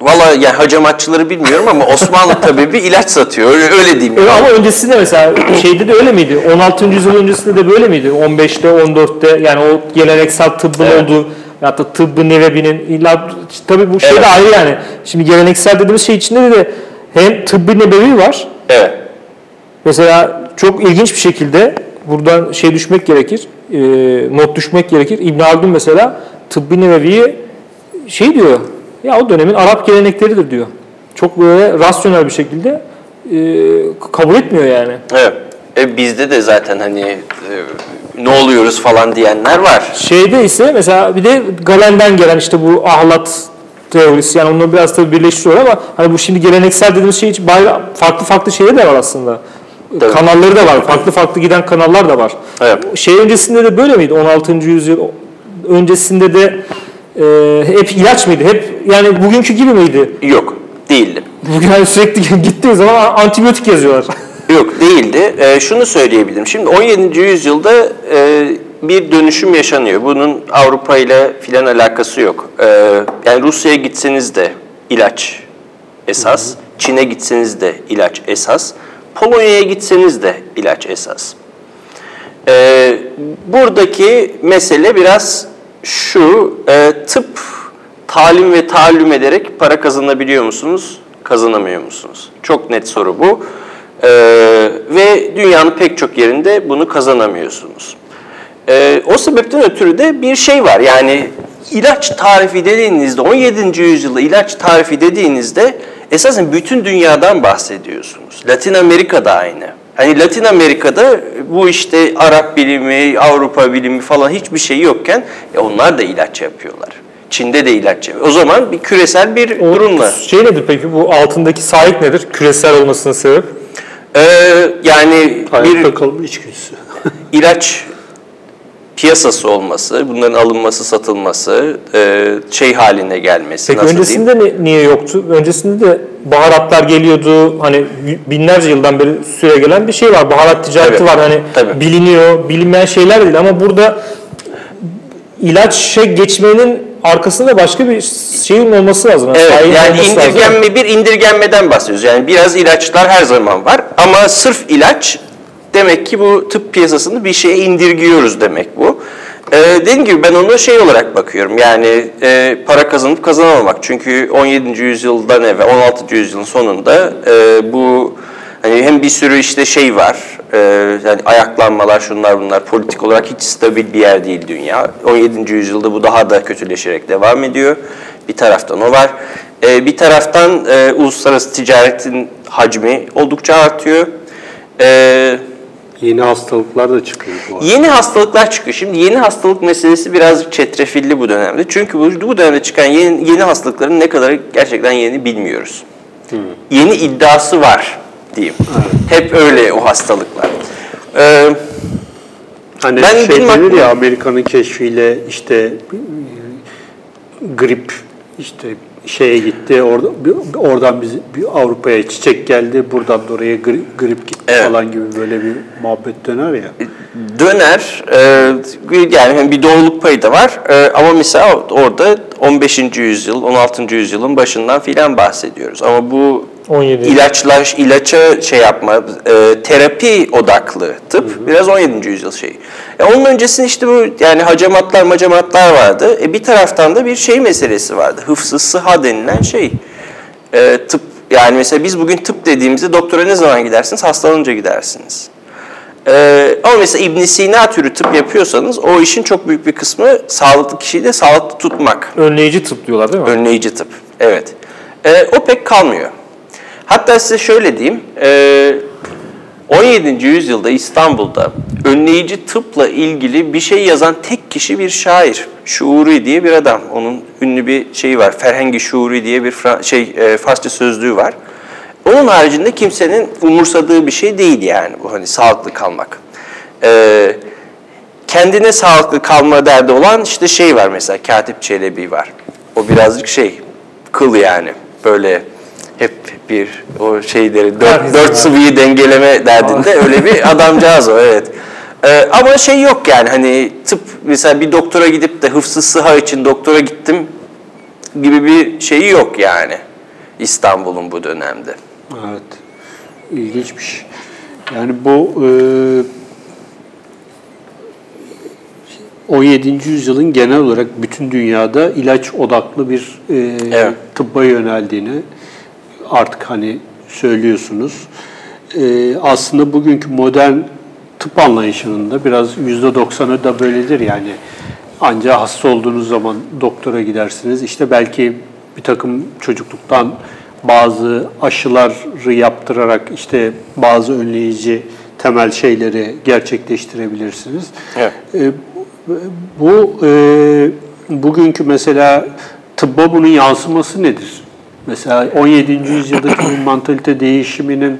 Valla yani hacamatçıları bilmiyorum ama Osmanlı [laughs] tabii bir ilaç satıyor. Öyle, öyle diyeyim. Öyle yani. ama öncesinde mesela şeyde de öyle miydi? 16. yüzyıl öncesinde de böyle miydi? 15'te, 14'te yani o geleneksel tıbbın Evet. olduğu ya da tıbbı nebebinin illa tabii bu şey Evet. de ayrı yani. Şimdi geleneksel dediğimiz şey içinde de hem tıbbı nebevi var. Evet. Mesela çok ilginç bir şekilde buradan şey düşmek gerekir. e, not düşmek gerekir. İbn Haldun mesela tıbbi nebeviyi şey diyor. Ya o dönemin Arap gelenekleridir diyor. Çok böyle rasyonel bir şekilde e, kabul etmiyor yani. Evet. E, bizde de zaten hani e, ne oluyoruz falan diyenler var. Şeyde ise mesela bir de Galen'den gelen işte bu ahlat teorisi yani onları biraz tabii birleştiriyor ama hani bu şimdi geleneksel dediğimiz şey için farklı farklı şeyler de var aslında. Tabii. Kanalları da var. Farklı farklı giden kanallar da var. Evet. Şey öncesinde de böyle miydi? 16. yüzyıl öncesinde de e, hep ilaç mıydı? Hep yani bugünkü gibi miydi? Yok. Değildi. Bugün hani sürekli [laughs] gittiği zaman antibiyotik yazıyorlar. [laughs] Yok değildi. E, şunu söyleyebilirim. Şimdi 17. yüzyılda e, bir dönüşüm yaşanıyor. Bunun Avrupa ile filan alakası yok. E, yani Rusya'ya gitseniz de ilaç esas. Çin'e gitseniz de ilaç esas. Polonya'ya gitseniz de ilaç esas. E, buradaki mesele biraz şu, e, tıp talim ve taallüm ederek para kazanabiliyor musunuz, kazanamıyor musunuz? Çok net soru bu. E, ve dünyanın pek çok yerinde bunu kazanamıyorsunuz. E, o sebepten ötürü de bir şey var, yani ilaç tarifi dediğinizde, 17. yüzyılda ilaç tarifi dediğinizde esasen bütün dünyadan bahsediyorsunuz. Latin Amerika'da aynı. Hani Latin Amerika'da bu işte Arap bilimi, Avrupa bilimi falan hiçbir şey yokken e onlar da ilaç yapıyorlar. Çin'de de ilaç yapıyor. O zaman bir küresel bir durum var. Şey nedir peki bu altındaki sahip nedir? Küresel olmasının sebep? Ee, yani Hayatta bir kalma içgüdüsü. ilaç piyasası olması, bunların alınması, satılması, e, şey haline gelmesi. Peki nasıl diyeyim? öncesinde ni- niye yoktu? Öncesinde de baharatlar geliyordu. Hani binlerce yıldan beri süre gelen bir şey var. Baharat ticareti Tabii, var. Hani tabii. biliniyor, bilinmeyen şeyler değil ama burada ilaça geçmenin arkasında başka bir şeyin olması lazım. Evet, yani olması lazım. indirgenme bir indirgenmeden bahsediyoruz. Yani biraz ilaçlar her zaman var ama sırf ilaç demek ki bu tıp piyasasını bir şeye indirgiyoruz demek bu. Ee, dediğim gibi ben ona şey olarak bakıyorum. Yani e, para kazanıp kazanamamak. Çünkü 17. yüzyıldan evvel 16. yüzyılın sonunda e, bu hani hem bir sürü işte şey var. E, yani ayaklanmalar şunlar bunlar politik olarak hiç stabil bir yer değil dünya. 17. yüzyılda bu daha da kötüleşerek devam ediyor. Bir taraftan o var. E, bir taraftan e, uluslararası ticaretin hacmi oldukça artıyor. E, Yeni hastalıklar da çıkıyor bu arada. Yeni hastalıklar çıkıyor. Şimdi yeni hastalık meselesi biraz çetrefilli bu dönemde. Çünkü bu, bu dönemde çıkan yeni, yeni hastalıkların ne kadar gerçekten yeni bilmiyoruz. Yeni iddiası var diyeyim. Hep öyle o hastalıklar. Ee, Hani Ben şey denir aklıma- ya Amerika'nın keşfiyle işte e, grip işte şeye gitti orada oradan biz bir Avrupa'ya çiçek geldi buradan da oraya gri- grip gitti Evet. falan gibi böyle bir muhabbet döner ya. döner, e, yani hem bir doğruluk payı da var E, ama mesela orada 15. yüzyıl, 16. yüzyılın başından filan bahsediyoruz. Ama bu 17. ilaçlar, ilaça şey yapma, e, terapi odaklı tıp biraz 17. yüzyıl şeyi. E, onun öncesinde işte bu yani hacamatlar macamatlar vardı. E, bir taraftan da bir şey meselesi vardı. Hıfzı sıha denilen şey. E, tıp yani mesela biz bugün tıp dediğimizde doktora ne zaman gidersiniz? Hastalanınca gidersiniz. Ee, ama mesela İbn Sina türü tıp yapıyorsanız o işin çok büyük bir kısmı sağlıklı kişiyi de sağlıklı tutmak. Önleyici tıp diyorlar değil mi? Önleyici tıp. Evet. Ee, o pek kalmıyor. Hatta size şöyle diyeyim. ee, 17. yüzyılda İstanbul'da önleyici tıpla ilgili bir şey yazan tek kişi bir şair. Şuuri diye bir adam. Onun ünlü bir şeyi var. Ferhengi Şuuri diye bir şey e, Farsça sözlüğü var. Onun haricinde kimsenin umursadığı bir şey değil yani bu hani sağlıklı kalmak. Ee, kendine sağlıklı kalma derdi olan işte şey var mesela Katip Çelebi var. O birazcık şey kıl yani böyle hep bir o şeyleri dört, dört sıvıyı dengeleme derdinde öyle bir [laughs] adamcağız o evet. Ee, ama şey yok yani hani tıp mesela bir doktora gidip de hıfzı sıha için doktora gittim gibi bir şeyi yok yani İstanbul'un bu dönemde. Evet. İlginçmiş. Yani bu e, 17. yüzyılın genel olarak bütün dünyada ilaç odaklı bir e, Evet. tıbba yöneldiğini artık hani söylüyorsunuz. E, aslında bugünkü modern tıp anlayışının da biraz %90'ı da böyledir yani. Ancak hasta olduğunuz zaman doktora gidersiniz. İşte belki bir takım çocukluktan bazı aşıları yaptırarak işte bazı önleyici temel şeyleri gerçekleştirebilirsiniz. Evet. E, bu e, bugünkü mesela tıbba bunun yansıması nedir? Mesela 17. yüzyıldaki bu mantalite değişiminin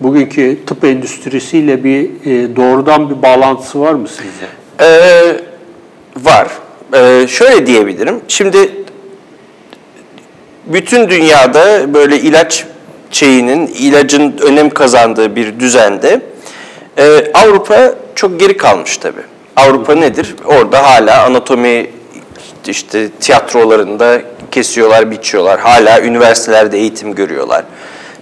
bugünkü tıp endüstrisiyle bir e, doğrudan bir bağlantısı var mı sizce? Ee, var. Ee, şöyle diyebilirim. Şimdi bütün dünyada böyle ilaç şeyinin, ilacın önem kazandığı bir düzende e, Avrupa çok geri kalmış tabii. Avrupa nedir? Orada hala anatomi işte tiyatrolarında kesiyorlar, biçiyorlar. Hala üniversitelerde eğitim görüyorlar.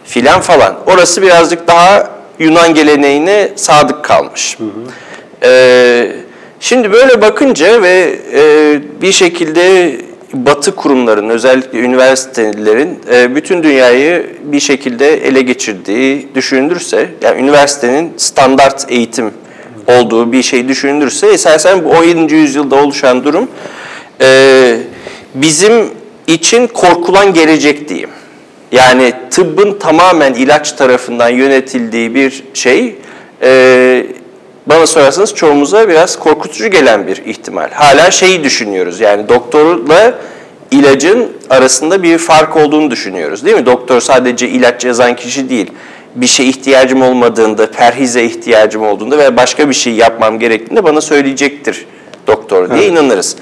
Filan falan. Orası birazcık daha Yunan geleneğine sadık kalmış. Ee, şimdi böyle bakınca ve e, bir şekilde Batı kurumların, özellikle üniversitelerin e, bütün dünyayı bir şekilde ele geçirdiği düşünülürse, yani üniversitenin standart eğitim olduğu bir şey düşünülürse, esasen bu 17. yüzyılda oluşan durum e, bizim için korkulan gelecek diyeyim. Yani tıbbın tamamen ilaç tarafından yönetildiği bir şey, e, bana sorarsanız çoğumuza biraz korkutucu gelen bir ihtimal. Hala şeyi düşünüyoruz yani doktorla ilacın arasında bir fark olduğunu düşünüyoruz değil mi? Doktor sadece ilaç yazan kişi değil. Bir şey ihtiyacım olmadığında, perhize ihtiyacım olduğunda veya başka bir şey yapmam gerektiğinde bana söyleyecektir doktor diye inanırız.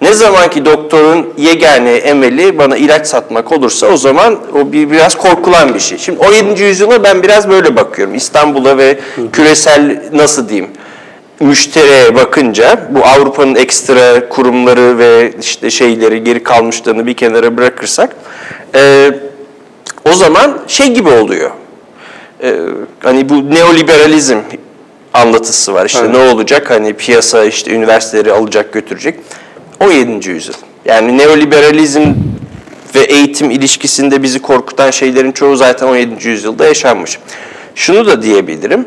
Ne zaman ki doktorun yegane emeli bana ilaç satmak olursa o zaman o bir biraz korkulan bir şey. Şimdi 17. yüzyıla ben biraz böyle bakıyorum. İstanbul'a ve küresel nasıl diyeyim müşteriye bakınca bu Avrupa'nın ekstra kurumları ve işte şeyleri geri kalmışlarını bir kenara bırakırsak e, o zaman şey gibi oluyor. E, hani bu neoliberalizm anlatısı var. İşte Evet. ne olacak? Hani piyasa işte üniversiteleri alacak götürecek. 17. yüzyıl. Yani neoliberalizm ve eğitim ilişkisinde bizi korkutan şeylerin çoğu zaten 17. yüzyılda yaşanmış. Şunu da diyebilirim.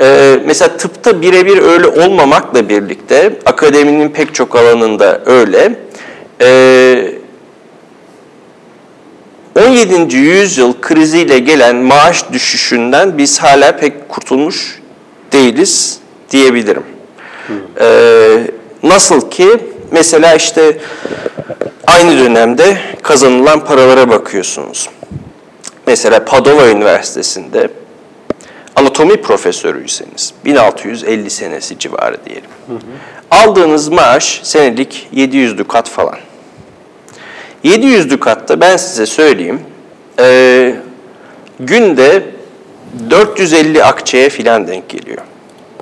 Ee, mesela tıpta birebir öyle olmamakla birlikte akademinin pek çok alanında öyle. Ee, 17. yüzyıl kriziyle gelen maaş düşüşünden biz hala pek kurtulmuş değiliz diyebilirim. Ee, nasıl ki mesela işte aynı dönemde kazanılan paralara bakıyorsunuz. Mesela Padova Üniversitesi'nde anatomi profesörüyseniz 1650 senesi civarı diyelim. Aldığınız maaş senelik 700 dukat falan. 700 dukatta ben size söyleyeyim eee, günde 450 akçeye filan denk geliyor.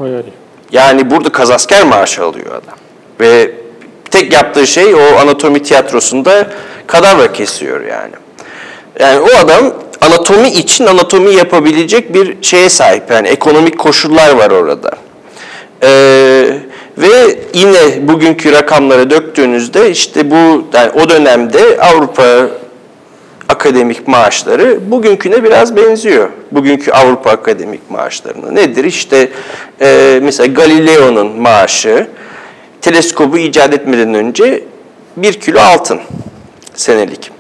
Bayağı iyi. Yani burada kazasker maaşı alıyor adam. Ve tek yaptığı şey o anatomi tiyatrosunda kadavra kesiyor yani. Yani o adam anatomi için anatomi yapabilecek bir şeye sahip. Yani ekonomik koşullar var orada. Ee, ve yine bugünkü rakamlara döktüğünüzde işte bu yani o dönemde Avrupa akademik maaşları bugünküne biraz benziyor. Bugünkü Avrupa akademik maaşlarına. Nedir? İşte e, mesela Galileo'nun maaşı teleskobu icat etmeden önce bir kilo altın senelik.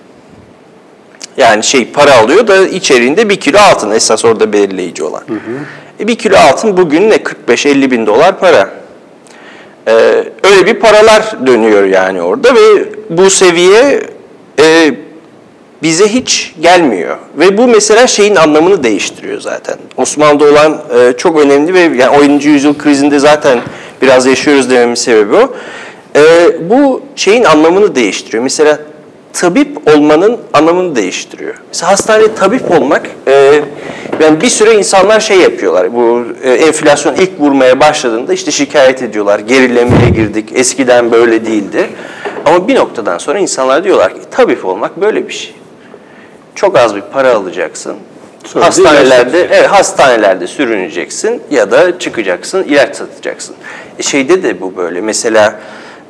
Yani şey para alıyor da içeriğinde bir kilo altın esas orada belirleyici olan. E, bir kilo altın bugün ne 45-50 bin dolar para. Ee, öyle bir paralar dönüyor yani orada ve bu seviye e, bize hiç gelmiyor. Ve bu mesela şeyin anlamını değiştiriyor zaten. Osmanlı'da olan e, çok önemli ve yani 17. yüzyıl krizinde zaten biraz yaşıyoruz dememin sebebi o. E, bu şeyin anlamını değiştiriyor. Mesela tabip olmanın anlamını değiştiriyor. Mesela hastanede tabip olmak, e, yani bir süre insanlar şey yapıyorlar. Bu e, enflasyon ilk vurmaya başladığında işte şikayet ediyorlar. Gerilemeye girdik, eskiden böyle değildi. Ama bir noktadan sonra insanlar diyorlar ki tabip olmak böyle bir şey. Çok az bir para alacaksın. Sonra hastanelerde evet hastanelerde sürüneceksin ya da çıkacaksın ilaç satacaksın. E şeyde de bu böyle. Mesela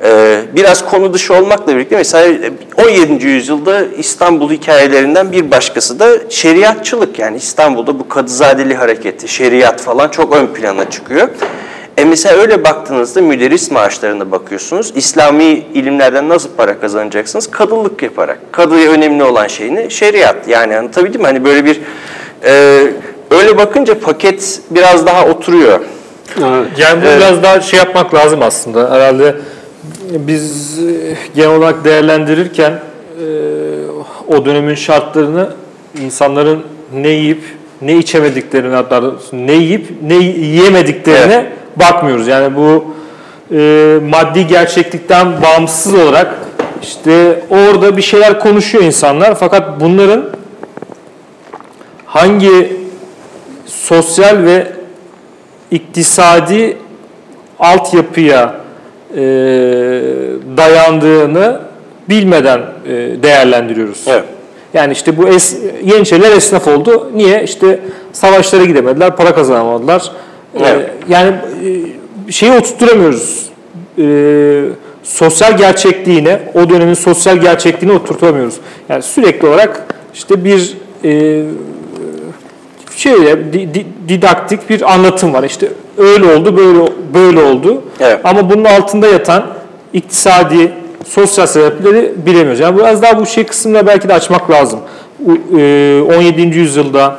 e, biraz konu dışı olmakla birlikte mesela 17. yüzyılda İstanbul hikayelerinden bir başkası da şeriatçılık. Yani İstanbul'da bu Kadızadeli hareketi, şeriat falan çok ön plana çıkıyor. E mesela öyle baktığınızda müderris maaşlarına bakıyorsunuz. İslami ilimlerden nasıl para kazanacaksınız? Kadılık yaparak. Kadıya önemli olan şey ne? Şeriat. Yani anlatabildim mi? Hani böyle bir e, öyle bakınca paket biraz daha oturuyor. Evet. Yani bunu biraz daha şey yapmak lazım aslında. Herhalde biz e, genel olarak değerlendirirken e, o dönemin şartlarını insanların ne yiyip ne içemediklerini hatta ne yiyip ne yiyemediklerine bakmıyoruz. Yani bu e, maddi gerçeklikten bağımsız olarak işte orada bir şeyler konuşuyor insanlar fakat bunların hangi sosyal ve iktisadi altyapıya e, dayandığını bilmeden e, değerlendiriyoruz. Evet. Yani işte bu es, Yeniçeriler esnaf oldu. Niye? İşte savaşlara gidemediler, para kazanamadılar. E, Evet. yani e, şeyi oturtturamıyoruz. E, sosyal gerçekliğine, o dönemin sosyal gerçekliğine oturtamıyoruz. Yani sürekli olarak işte bir e, şöyle di- di- didaktik bir anlatım var. İşte öyle oldu, böyle böyle oldu. Evet. Ama bunun altında yatan iktisadi, sosyal sebepleri bilemiyoruz. Yani biraz daha bu şey kısmını belki de açmak lazım. U- e, 17. yüzyılda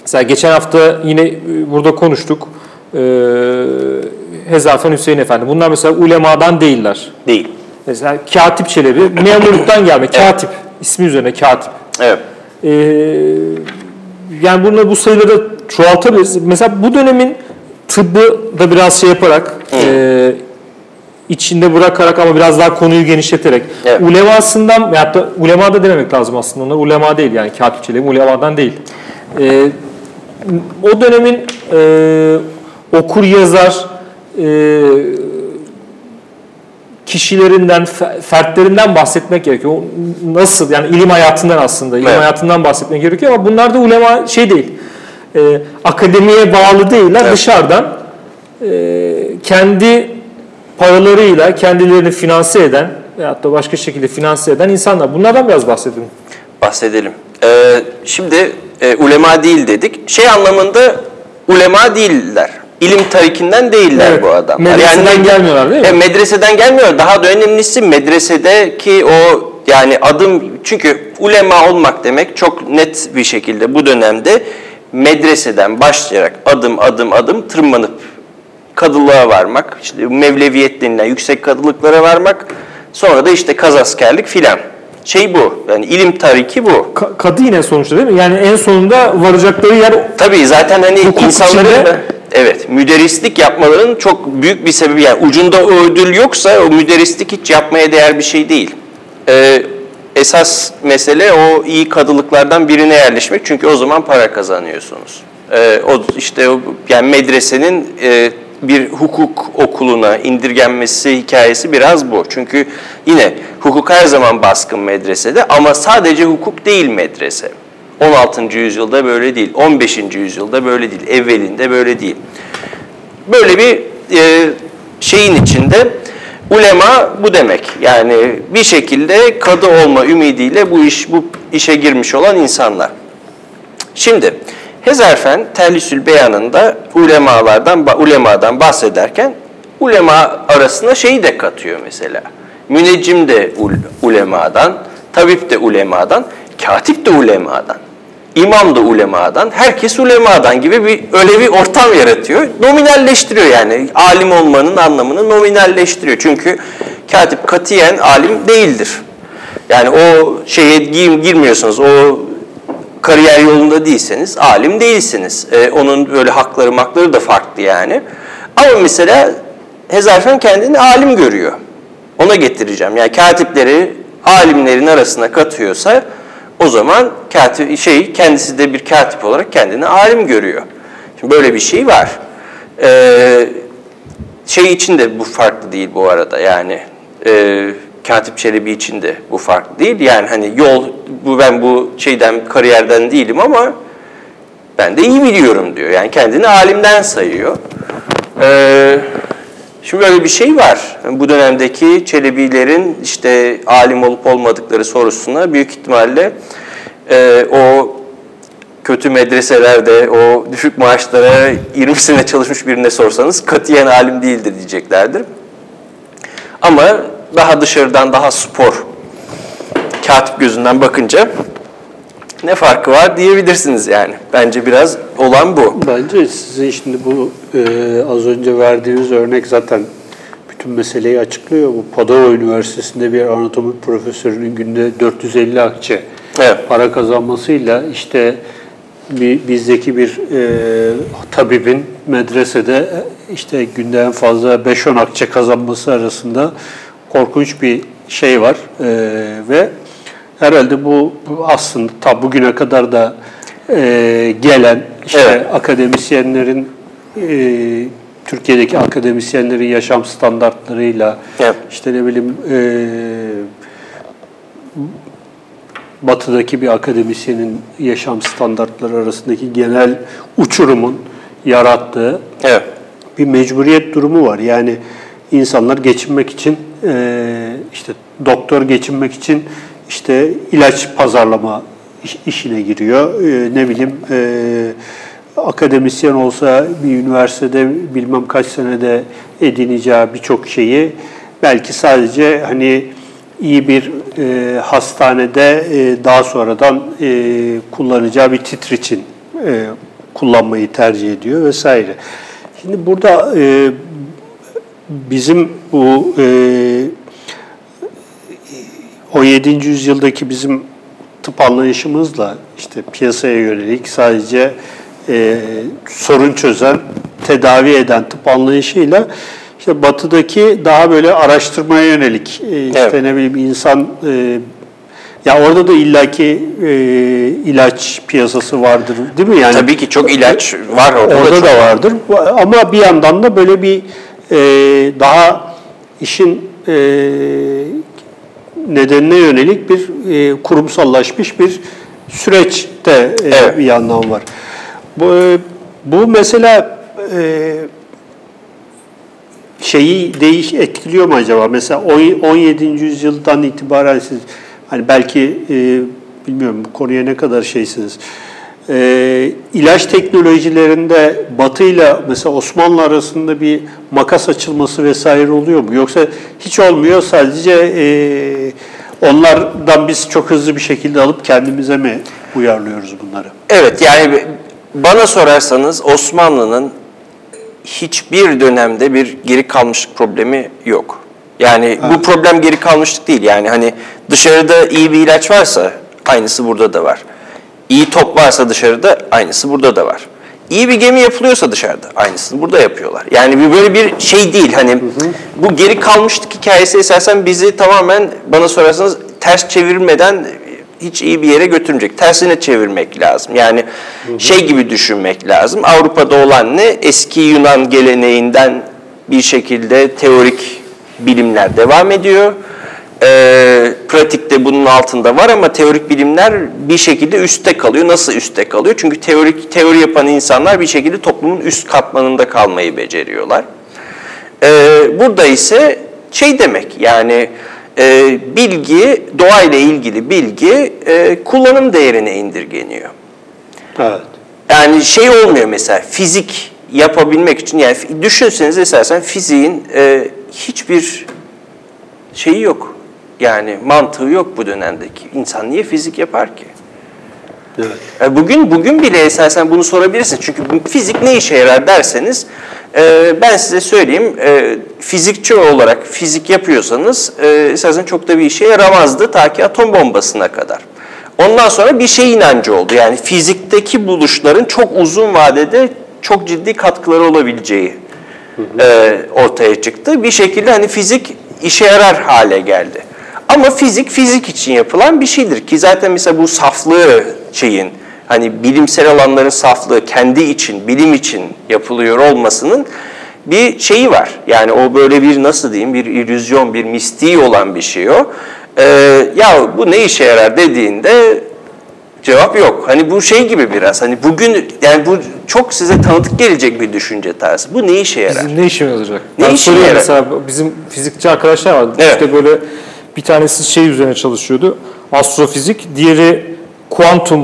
mesela geçen hafta yine e, burada konuştuk. E, Hezafen Hüseyin Efendi. Bunlar mesela ulemadan değiller. Değil. Mesela Katip Çelebi memurluktan gelme. Katip. ismi üzerine Katip. Evet. Ee, yani bununla bu sayıları çoğaltabiliriz. Mesela bu dönemin tıbbı da biraz şey yaparak, e, içinde bırakarak ama biraz daha konuyu genişleterek, Evet. ulemasından, veyahut da ulema da dememek lazım aslında onlar, ulema değil yani katip çelebi ulemadan değil. Ee, o dönemin e, okur yazar, e, kişilerinden, fe- fertlerinden bahsetmek gerekiyor. O Nasıl yani ilim hayatından aslında, ilim Evet. hayatından bahsetmek gerekiyor ama bunlar da ulema şey değil. e, akademiye bağlı değiller. Evet. Dışarıdan e, kendi paralarıyla kendilerini finanse eden veyahut da başka şekilde finanse eden insanlar. Bunlardan biraz bahsedelim. bahsedelim. Ee, şimdi e, ulema değil dedik. Şey anlamında ulema değiller. İlim tarikinden değiller Evet, bu adamlar. medreseden gelmiyorlar değil mi? E, medreseden gelmiyor. Daha da önemlisi medresedeki o yani adım çünkü ulema olmak demek çok net bir şekilde bu dönemde medreseden başlayarak adım adım adım tırmanıp kadılığa varmak, işte mevleviyet denilen yüksek kadılıklara varmak, sonra da işte kazaskerlik filan. Şey bu, yani ilim tariki bu. Ka- kadı yine sonuçta değil mi? Yani en sonunda varacakları yer Tabii zaten hani insanların evet müderrislik yapmalarının çok büyük bir sebebi yani ucunda o ödül yoksa o müderrislik hiç yapmaya değer bir şey değil. Ee, esas mesele o iyi kadılıklardan birine yerleşmek çünkü o zaman para kazanıyorsunuz. Ee, o işte yani medresenin e, bir hukuk okuluna indirgenmesi hikayesi biraz bu. Çünkü yine hukuk her zaman baskın medresede ama sadece hukuk değil medrese. 16. yüzyılda böyle değil, 15. yüzyılda böyle değil, evvelinde böyle değil. Böyle bir e, şeyin içinde ulema bu demek. Yani bir şekilde kadı olma ümidiyle bu iş bu işe girmiş olan insanlar. Şimdi Hezarfen Terlisül Beyanı'nda ulemalardan ulemadan bahsederken ulema arasına şeyi de katıyor mesela. Müneccim de ul- ulemadan, tabip de ulemadan, katip de ulemadan. İmam da ulemadan, herkes ulemadan gibi bir öyle bir ortam yaratıyor. Nominalleştiriyor yani. Alim olmanın anlamını nominalleştiriyor. Çünkü katip katiyen alim değildir. Yani o şeye gir- girmiyorsunuz. O kariyer yolunda değilseniz alim değilsiniz. Ee, onun böyle hakları makları da farklı yani. Ama mesela Hezarfen kendini alim görüyor. Ona getireceğim. Yani katipleri alimlerin arasına katıyorsa o zaman katip şey kendisi de bir katip olarak kendini alim görüyor. Şimdi böyle bir şey var. Ee, şey için de bu farklı değil bu arada yani e, Katip Çelebi için de bu farklı değil yani hani yol bu ben bu şeyden kariyerden değilim ama Ben de iyi biliyorum diyor. Yani kendini alimden sayıyor. Ee, şimdi böyle bir şey var. Bu dönemdeki Çelebilerin işte alim olup olmadıkları sorusuna büyük ihtimalle e, o kötü medreselerde o düşük maaşlara 20 sene çalışmış birine sorsanız katiyen alim değildir diyeceklerdir. Ama daha dışarıdan daha spor katip gözünden bakınca ne farkı var diyebilirsiniz yani. Bence biraz olan bu. Bence sizin şimdi bu e, az önce verdiğiniz örnek zaten bütün meseleyi açıklıyor. Bu Padova Üniversitesi'nde bir anatomi profesörünün günde 450 akçe Evet. para kazanmasıyla işte bir, bizdeki bir e, tabibin medresede e, işte günde en fazla 5-10 akçe kazanması arasında korkunç bir şey var E, ve herhalde bu, bu aslında ta bugüne kadar da e, gelen işte Evet. akademisyenlerin e, Türkiye'deki akademisyenlerin yaşam standartlarıyla Evet. işte ne bileyim e, batıdaki bir akademisyenin yaşam standartları arasındaki genel uçurumun yarattığı Evet. bir mecburiyet durumu var. Yani insanlar geçinmek için e, işte doktor geçinmek için işte ilaç pazarlama iş- işine giriyor. E, ne bileyim e, akademisyen olsa bir üniversitede bilmem kaç senede edineceği birçok şeyi belki sadece hani iyi bir e, hastanede e, daha sonradan e, kullanacağı bir titr için e, kullanmayı tercih ediyor vesaire. Şimdi burada e, bizim bu e, 17. yüzyıldaki bizim tıp anlayışımızla işte piyasaya yönelik sadece e, sorun çözen, tedavi eden tıp anlayışıyla işte batıdaki daha böyle araştırmaya yönelik e, işte Evet. ne bileyim insan e, ya orada da illaki e, ilaç piyasası vardır değil mi? Yani Tabii ki çok ilaç var orada, Orada da. da, vardır. Ama bir yandan da böyle bir e, daha işin e, nedenine yönelik bir e, kurumsallaşmış bir süreç de e, Evet. bir yandan var. Bu, e, bu mesela e, şeyi değiş etkiliyor mu acaba? Mesela on- 17. yüzyıldan itibaren siz hani belki e, bilmiyorum bu konuya ne kadar şeysiniz. E, ilaç teknolojilerinde Batı ile mesela Osmanlı arasında bir makas açılması vesaire oluyor mu? Yoksa hiç olmuyor sadece e, onlardan biz çok hızlı bir şekilde alıp kendimize mi uyarlıyoruz bunları? Evet yani bana sorarsanız Osmanlı'nın hiçbir dönemde bir geri kalmışlık problemi yok. Yani bu problem geri kalmışlık değil. Yani hani dışarıda iyi bir ilaç varsa aynısı burada da var. İyi top varsa dışarıda aynısı burada da var. İyi bir gemi yapılıyorsa dışarıda aynısını burada yapıyorlar. Yani bir böyle bir şey değil hani bu geri kalmışlık hikayesi esasen bizi tamamen bana sorarsanız ters çevirmeden hiç iyi bir yere götürmeyecek. Tersine çevirmek lazım. Yani şey gibi düşünmek lazım. Avrupa'da olan ne? Eski Yunan geleneğinden bir şekilde teorik bilimler devam ediyor. Ee, pratikte bunun altında var ama teorik bilimler bir şekilde üstte kalıyor. Nasıl üstte kalıyor? Çünkü teorik teori yapan insanlar bir şekilde toplumun üst katmanında kalmayı beceriyorlar. Ee, burada ise şey demek yani e, bilgi, doğayla ilgili bilgi e, kullanım değerine indirgeniyor. Evet. Yani şey olmuyor mesela fizik yapabilmek için yani düşünseniz esasen fiziğin e, hiçbir şeyi yok. Yani mantığı yok bu dönemdeki. İnsan niye fizik yapar ki? Evet. E, Bugün bugün bile esasen bunu sorabilirsiniz. Çünkü fizik ne işe yarar derseniz e, ben size söyleyeyim e, fizikçi olarak fizik yapıyorsanız e, esasen çok da bir işe yaramazdı ta ki atom bombasına kadar. Ondan sonra bir şey inancı oldu. Yani fizikteki buluşların çok uzun vadede çok ciddi katkıları olabileceği e, ortaya çıktı. Bir şekilde hani fizik işe yarar hale geldi. Ama fizik fizik için yapılan bir şeydir ki zaten mesela bu saflığı şeyin hani bilimsel alanların saflığı kendi için, bilim için yapılıyor olmasının bir şeyi var. Yani o böyle bir nasıl diyeyim bir illüzyon, bir mistiği olan bir şey o. Ee, ya bu ne işe yarar dediğinde Cevap yok. Hani bu şey gibi biraz. Hani bugün yani bu çok size tanıdık gelecek bir düşünce tarzı. Bu ne işe yarar? Bizim ne işimiz olacak? Ne ben soruyorum yarar? mesela bizim fizikçi arkadaşlar vardı. Evet. İşte böyle bir tanesi şey üzerine çalışıyordu. Astrofizik, diğeri kuantum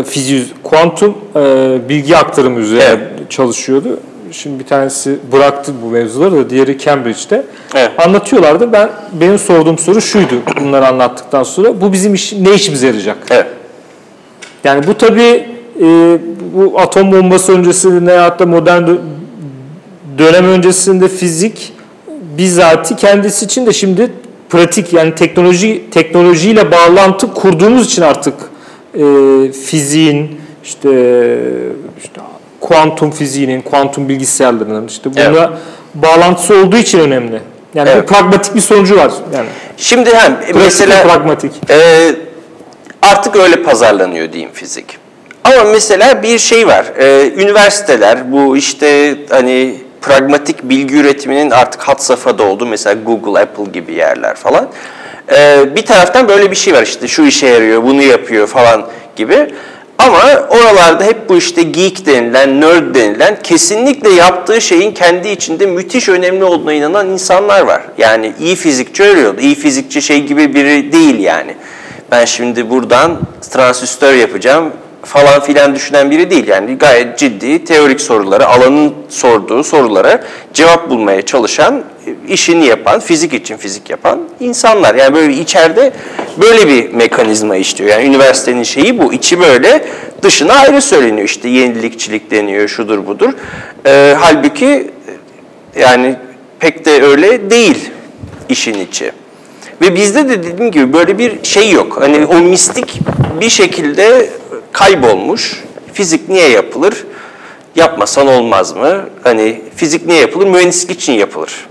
e, fiziği, kuantum e, bilgi aktarımı üzerine Evet. çalışıyordu. Şimdi bir tanesi bıraktı bu mevzuları da diğeri Cambridge'de. Evet. Anlatıyorlardı. Ben benim sorduğum soru şuydu bunları anlattıktan sonra. Bu bizim iş, ne işimize yarayacak? Evet. Yani bu tabii e, bu atom bombası öncesinde hatta modern dö- dönem öncesinde fizik bizzati kendisi için de şimdi pratik yani teknoloji teknolojiyle bağlantı kurduğumuz için artık e, fiziğin işte işte kuantum fiziğinin, kuantum bilgisayarlarının işte buna Evet. bağlantısı olduğu için önemli. Yani Evet. bir pragmatik bir sonucu var. Yani Şimdi hem mesela pragmatik. e, artık öyle pazarlanıyor diyeyim fizik. Ama mesela bir şey var. E, üniversiteler bu işte hani pragmatik bilgi üretiminin artık hat safhada olduğu mesela Google, Apple gibi yerler falan. E, bir taraftan böyle bir şey var işte şu işe yarıyor, bunu yapıyor falan gibi. Ama oralarda hep bu işte geek denilen, nerd denilen kesinlikle yaptığı şeyin kendi içinde müthiş önemli olduğuna inanan insanlar var. Yani iyi fizikçi öyle oldu. İyi fizikçi şey gibi biri değil yani. Ben şimdi buradan transistör yapacağım falan filan düşünen biri değil. Yani gayet ciddi teorik soruları, alanın sorduğu sorulara cevap bulmaya çalışan, işini yapan, fizik için fizik yapan insanlar. Yani böyle içeride böyle bir mekanizma işliyor. Yani üniversitenin şeyi bu. içi böyle, dışına ayrı söyleniyor. İşte yenilikçilik deniyor, şudur budur. Ee, halbuki yani pek de öyle değil işin içi. Ve bizde de dediğim gibi böyle bir şey yok. Hani o mistik bir şekilde kaybolmuş. Fizik niye yapılır? Yapmasan olmaz mı? Hani fizik niye yapılır? Mühendislik için yapılır.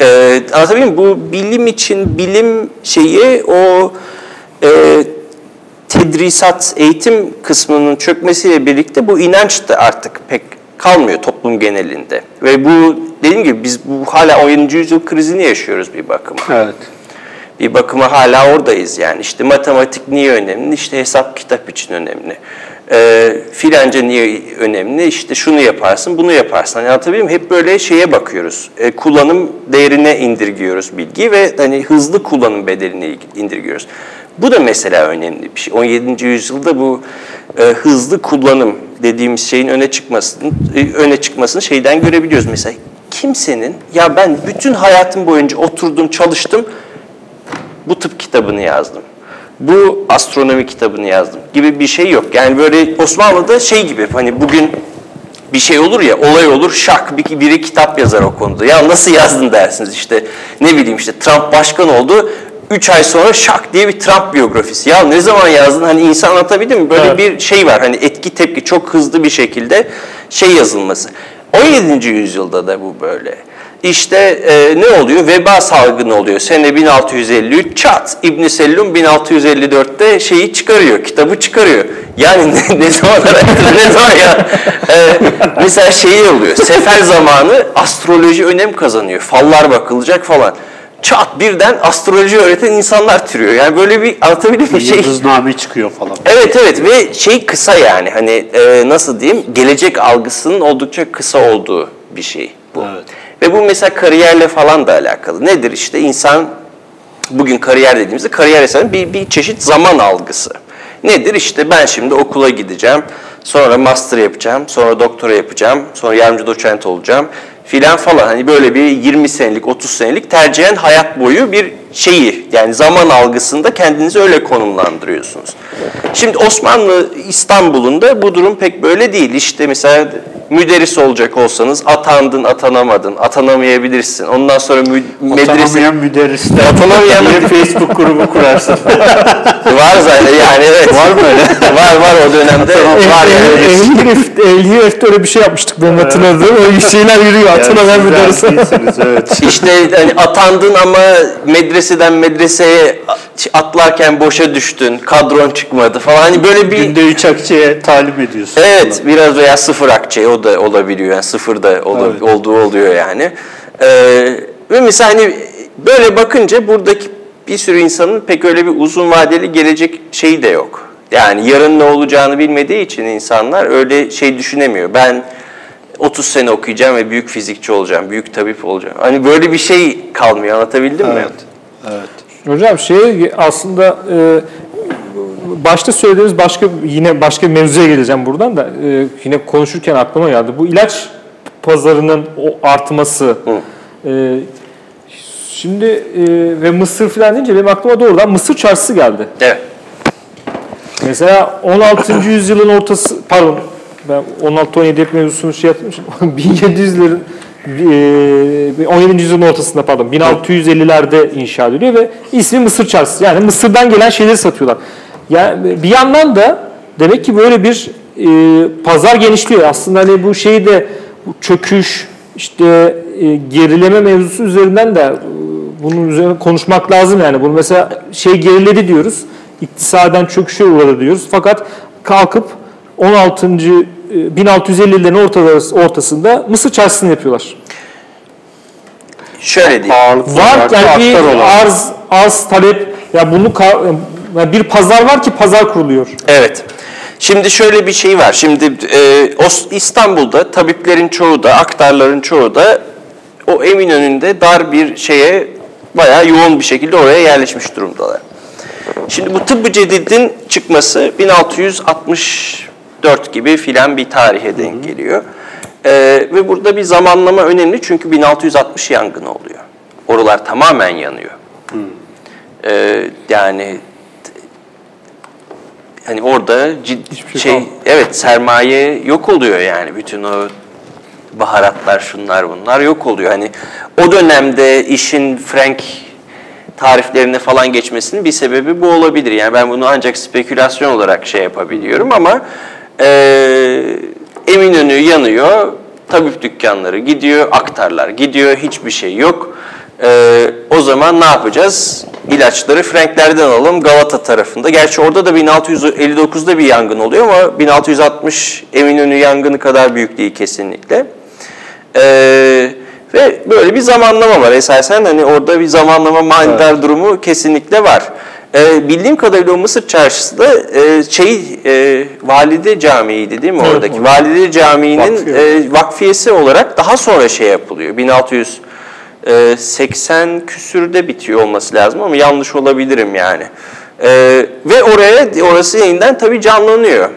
Ee, anlatabiliyor muyum? Bu bilim için bilim şeyi o e, tedrisat, eğitim kısmının çökmesiyle birlikte bu inanç da artık pek kalmıyor toplum genelinde. Ve bu dediğim gibi biz bu hala 17. yüzyıl krizini yaşıyoruz bir bakıma. Evet. Bir bakıma hala oradayız yani. İşte matematik niye önemli? İşte hesap kitap için önemli. Ee, filanca niye önemli? İşte şunu yaparsın, bunu yaparsın. Hani anlatabiliyor muyum? Hep böyle şeye bakıyoruz. Ee, kullanım değerine indirgiyoruz bilgiyi ve hani hızlı kullanım bedelini indirgiyoruz. Bu da mesela önemli bir şey. 17. yüzyılda bu e, hızlı kullanım dediğimiz şeyin öne çıkmasını e, öne çıkmasını şeyden görebiliyoruz. Mesela kimsenin ya ben bütün hayatım boyunca oturdum, çalıştım bu tıp kitabını yazdım. Bu astronomi kitabını yazdım gibi bir şey yok. Yani böyle Osmanlı'da şey gibi hani bugün bir şey olur ya olay olur şak bir, biri kitap yazar o konuda. Ya nasıl yazdın dersiniz işte ne bileyim işte Trump başkan oldu. 3 ay sonra şak diye bir Trump biyografisi. Ya ne zaman yazdın? Hani insan anlatabildim mi? Böyle Evet. bir şey var. Hani etki tepki çok hızlı bir şekilde şey yazılması. 17. yüzyılda da bu böyle. İşte e, ne oluyor? Veba salgını oluyor. Sene 1653 çat. İbn Sellum 1654'te şeyi çıkarıyor, kitabı çıkarıyor. Yani ne, [laughs] ne zaman araştırır, ne zaman ya? E, mesela şeyi oluyor. Sefer zamanı astroloji önem kazanıyor. Fallar bakılacak falan. Çat birden astroloji öğreten insanlar türüyor. Yani böyle bir anlatabiliyor muyum? Şey, Yıldızname çıkıyor falan. Evet evet ve şey kısa yani hani e, nasıl diyeyim gelecek algısının oldukça kısa olduğu bir şey bu. Evet. Ve bu mesela kariyerle falan da alakalı. Nedir işte insan bugün kariyer dediğimizde kariyer esasında bir, bir çeşit zaman algısı. Nedir işte ben şimdi okula gideceğim, sonra master yapacağım, sonra doktora yapacağım, sonra yardımcı doçent olacağım filan falan. Hani böyle bir 20 senelik, 30 senelik tercihen hayat boyu bir şeyi yani zaman algısında kendinizi öyle konumlandırıyorsunuz. Şimdi Osmanlı İstanbul'un da bu durum pek böyle değil. İşte mesela müderris olacak olsanız atandın, atanamadın, atanamayabilirsin. Ondan sonra mü- medrese Atanamayan müderrisler. Atanamayan diye Facebook grubu kurarsın. var zaten yani evet. Var mı öyle? var var o dönemde var yani. Ehli öyle bir şey yapmıştık benim hatırladığım. Öyle şeyler yürüyor. Bir siz değilsiniz, evet. İşte hani atandın ama medreseden medreseye atlarken boşa düştün, kadron çıkmadı falan. Hani böyle bir Günde üç akçeye talim ediyorsun. Evet, biraz veya sıfır akçe o da olabiliyor. Yani sıfır da ola- Evet. olduğu oluyor yani. Ee, ve mesela hani böyle bakınca buradaki bir sürü insanın pek öyle bir uzun vadeli gelecek şeyi de yok. Yani yarın ne olacağını bilmediği için insanlar öyle şey düşünemiyor. Ben 30 sene okuyacağım ve büyük fizikçi olacağım, büyük tabip olacağım. Hani böyle bir şey kalmıyor anlatabildim mi? Evet. Hocam şey aslında e, başta söylediğiniz başka yine başka bir mevzuya geleceğim buradan da e, yine konuşurken aklıma geldi. Bu ilaç pazarının o artması. E, şimdi e, ve Mısır falan deyince benim aklıma doğrudan Mısır çarşısı geldi. Evet. Mesela 16. yüzyılın ortası, pardon ben 16-17 hep mevzusunu şey yapmışım. 1700'lerin e, 17. yüzyılın ortasında pardon 1650'lerde inşa ediliyor ve ismi Mısır Çarşısı. Yani Mısır'dan gelen şeyleri satıyorlar. Yani bir yandan da demek ki böyle bir e, pazar genişliyor. Aslında hani bu şeyi de bu çöküş işte e, gerileme mevzusu üzerinden de e, bunun üzerine konuşmak lazım yani. Bunu mesela şey geriledi diyoruz. İktisaden çöküşe uğradı diyoruz. Fakat kalkıp 16. e, 1650'lerin ortaları, ortasında Mısır çarşısını yapıyorlar. Şöyle diyeyim. Var yani bir arz, arz talep ya bunu ka- ya bir pazar var ki pazar kuruluyor. Evet. Şimdi şöyle bir şey var. Şimdi e, İstanbul'da tabiplerin çoğu da, aktarların çoğu da o Eminönü'nde dar bir şeye bayağı yoğun bir şekilde oraya yerleşmiş durumdalar. Şimdi bu tıbbı cedidin çıkması 1664 gibi filan bir tarihe denk geliyor. E, ve burada bir zamanlama önemli çünkü 1660 yangını oluyor. Oralar tamamen yanıyor. E, yani hani orada ciddi Hiçbir şey şey, kalmadı. evet sermaye yok oluyor yani bütün o baharatlar şunlar bunlar yok oluyor. Hani o dönemde işin Frank tariflerine falan geçmesinin bir sebebi bu olabilir. Yani ben bunu ancak spekülasyon olarak şey yapabiliyorum ama eee Eminönü yanıyor, tabip dükkanları gidiyor, aktarlar gidiyor, hiçbir şey yok. Eee, o zaman ne yapacağız? İlaçları Franklerden alalım Galata tarafında. Gerçi orada da 1659'da bir yangın oluyor ama 1660 Eminönü yangını kadar büyük değil kesinlikle. Ee, ve böyle bir zamanlama var esasen hani orada bir zamanlama manidar durumu kesinlikle var. Ee, bildiğim kadarıyla o Mısır çarşısı da e, şey e, Valide Camii'ydi değil mi Evet, oradaki? orada. Valide Camii'nin Vakfiye. e, vakfiyesi olarak daha sonra şey yapılıyor. 1680 küsürde bitiyor olması lazım ama yanlış olabilirim yani. Ee, ve oraya orası yeniden tabii canlanıyor.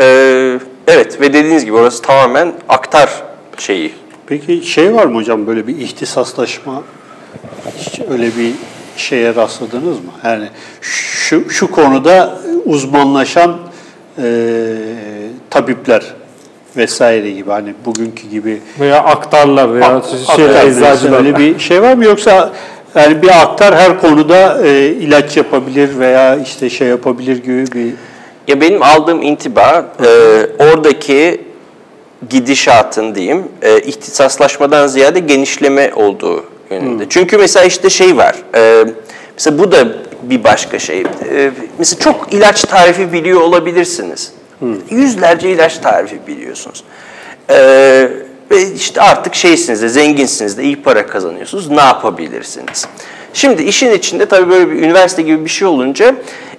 Ee, evet ve dediğiniz gibi orası tamamen aktar şeyi. Peki şey var mı hocam böyle bir ihtisaslaşma hiç öyle bir şeye rastladınız mı? Yani şu, şu konuda uzmanlaşan e, tabipler vesaire gibi hani bugünkü gibi Veya aktarlar veya ak- şey, eczacılar. öyle bir şey var mı yoksa yani bir aktar her konuda e, ilaç yapabilir veya işte şey yapabilir gibi bir Ya benim aldığım intiba e, oradaki gidişatın diyeyim e, ihtisaslaşmadan ziyade genişleme olduğu yönünde. Çünkü mesela işte şey var. E, mesela bu da bir başka şey. E, mesela çok ilaç tarifi biliyor olabilirsiniz. Yüzlerce ilaç tarifi biliyorsunuz. E, ve işte artık şeysiniz de zenginsiniz de iyi para kazanıyorsunuz. Ne yapabilirsiniz? Şimdi işin içinde tabii böyle bir üniversite gibi bir şey olunca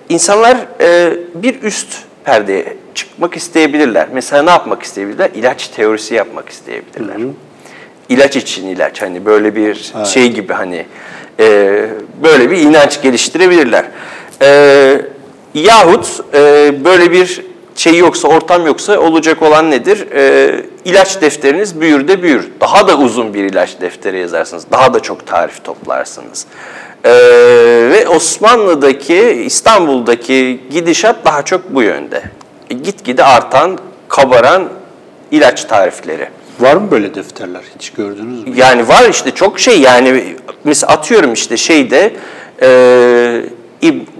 insanlar e, bir üst perdeye çıkmak isteyebilirler. Mesela ne yapmak isteyebilirler? İlaç teorisi yapmak isteyebilirler. İlaç için ilaç hani böyle bir şey gibi hani e, böyle bir inanç geliştirebilirler. E, yahut e, böyle bir şey yoksa, ortam yoksa olacak olan nedir? E, ilaç defteriniz büyür de büyür. Daha da uzun bir ilaç defteri yazarsınız. Daha da çok tarif toplarsınız. E, ve Osmanlı'daki, İstanbul'daki gidişat daha çok bu yönde. E, gitgide artan, kabaran ilaç tarifleri. Var mı böyle defterler hiç gördünüz mü? Yani var işte çok şey yani mesela atıyorum işte şeyde e,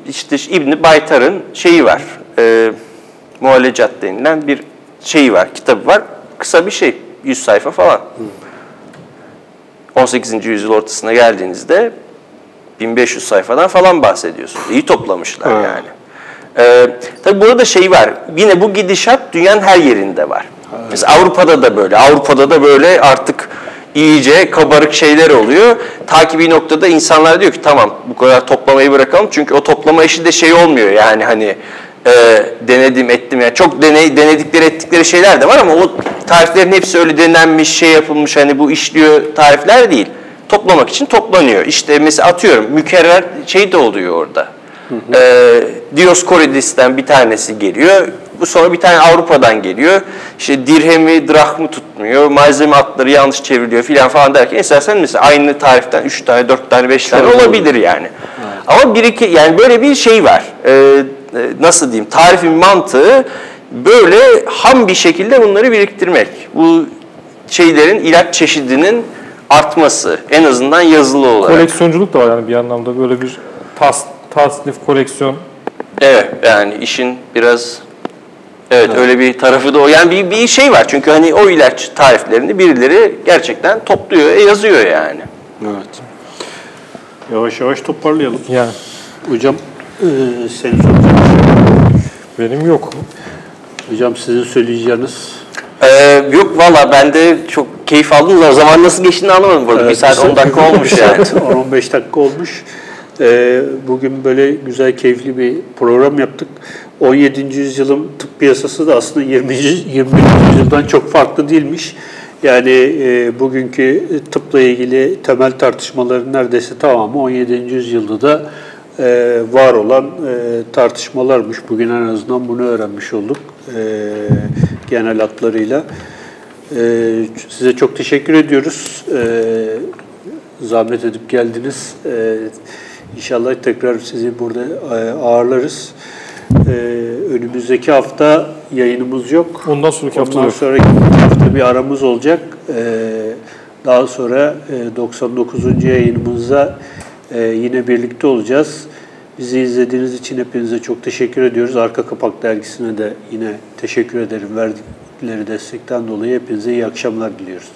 işte İbni Baytar'ın şeyi var. E, Muhallecat denilen bir şeyi var, kitabı var. Kısa bir şey, 100 sayfa falan. 18. yüzyıl ortasına geldiğinizde 1500 sayfadan falan bahsediyorsunuz. İyi toplamışlar Evet. yani. Ee, tabii burada şey var. Yine bu gidişat dünyanın her yerinde var. Mesela Avrupa'da da böyle. Avrupa'da da böyle artık iyice kabarık şeyler oluyor. Ta bir noktada insanlar diyor ki tamam bu kadar toplamayı bırakalım. Çünkü o topla toplama işi de şey olmuyor yani hani e, denedim ettim yani çok deney, denedikleri ettikleri şeyler de var ama o tariflerin hepsi öyle denenmiş şey yapılmış hani bu işliyor tarifler değil. Toplamak için toplanıyor. İşte mesela atıyorum mükerrer şey de oluyor orada. Ee, Dioscorides'ten bir tanesi geliyor. Bu sonra bir tane Avrupa'dan geliyor. İşte dirhemi, drahmı tutmuyor. Malzeme adları yanlış çevriliyor filan falan derken esasen mesela aynı tariften 3 tane, 4 tane, 5 tane olabilir yani. Ama bir iki yani böyle bir şey var. Ee, e, nasıl diyeyim? Tarifin mantığı böyle ham bir şekilde bunları biriktirmek. Bu şeylerin ilaç çeşidinin artması en azından yazılı olarak. Koleksiyonculuk da var yani bir anlamda böyle bir tas, tasnif koleksiyon. Evet yani işin biraz evet, öyle bir tarafı da o. Yani bir, bir şey var çünkü hani o ilaç tariflerini birileri gerçekten topluyor, e, yazıyor yani. Evet. Yavaş yavaş toparlayalım. Yani Hocam e, senin soracağın benim yok. Hocam sizin söyleyeceğiniz Ee, yok valla ben de çok keyif aldım da zaman nasıl geçtiğini anlamadım burada. bir saat 10 dakika olmuş yani. [laughs] saat 10-15 dakika olmuş. Ee, bugün böyle güzel, keyifli bir program yaptık. 17. yüzyılın tıp piyasası da aslında 20. 21. yüzyıldan çok farklı değilmiş. Yani e, bugünkü tıpla ilgili temel tartışmaların neredeyse tamamı 17. yüzyılda da e, var olan e, tartışmalarmış. Bugün en azından bunu öğrenmiş olduk e, genel hatlarıyla. E, size çok teşekkür ediyoruz. E, zahmet edip geldiniz. Ee, inşallah tekrar sizi burada e, ağırlarız. Ee, önümüzdeki hafta yayınımız yok. Ondan sonraki hafta da Ondan sonraki hafta bir aramız olacak. Ee, daha sonra e, 99. yayınımızda e, yine birlikte olacağız. Bizi izlediğiniz için hepinize çok teşekkür ediyoruz. Arka Kapak Dergisi'ne de yine teşekkür ederim. Verdikleri destekten dolayı hepinize iyi akşamlar diliyoruz.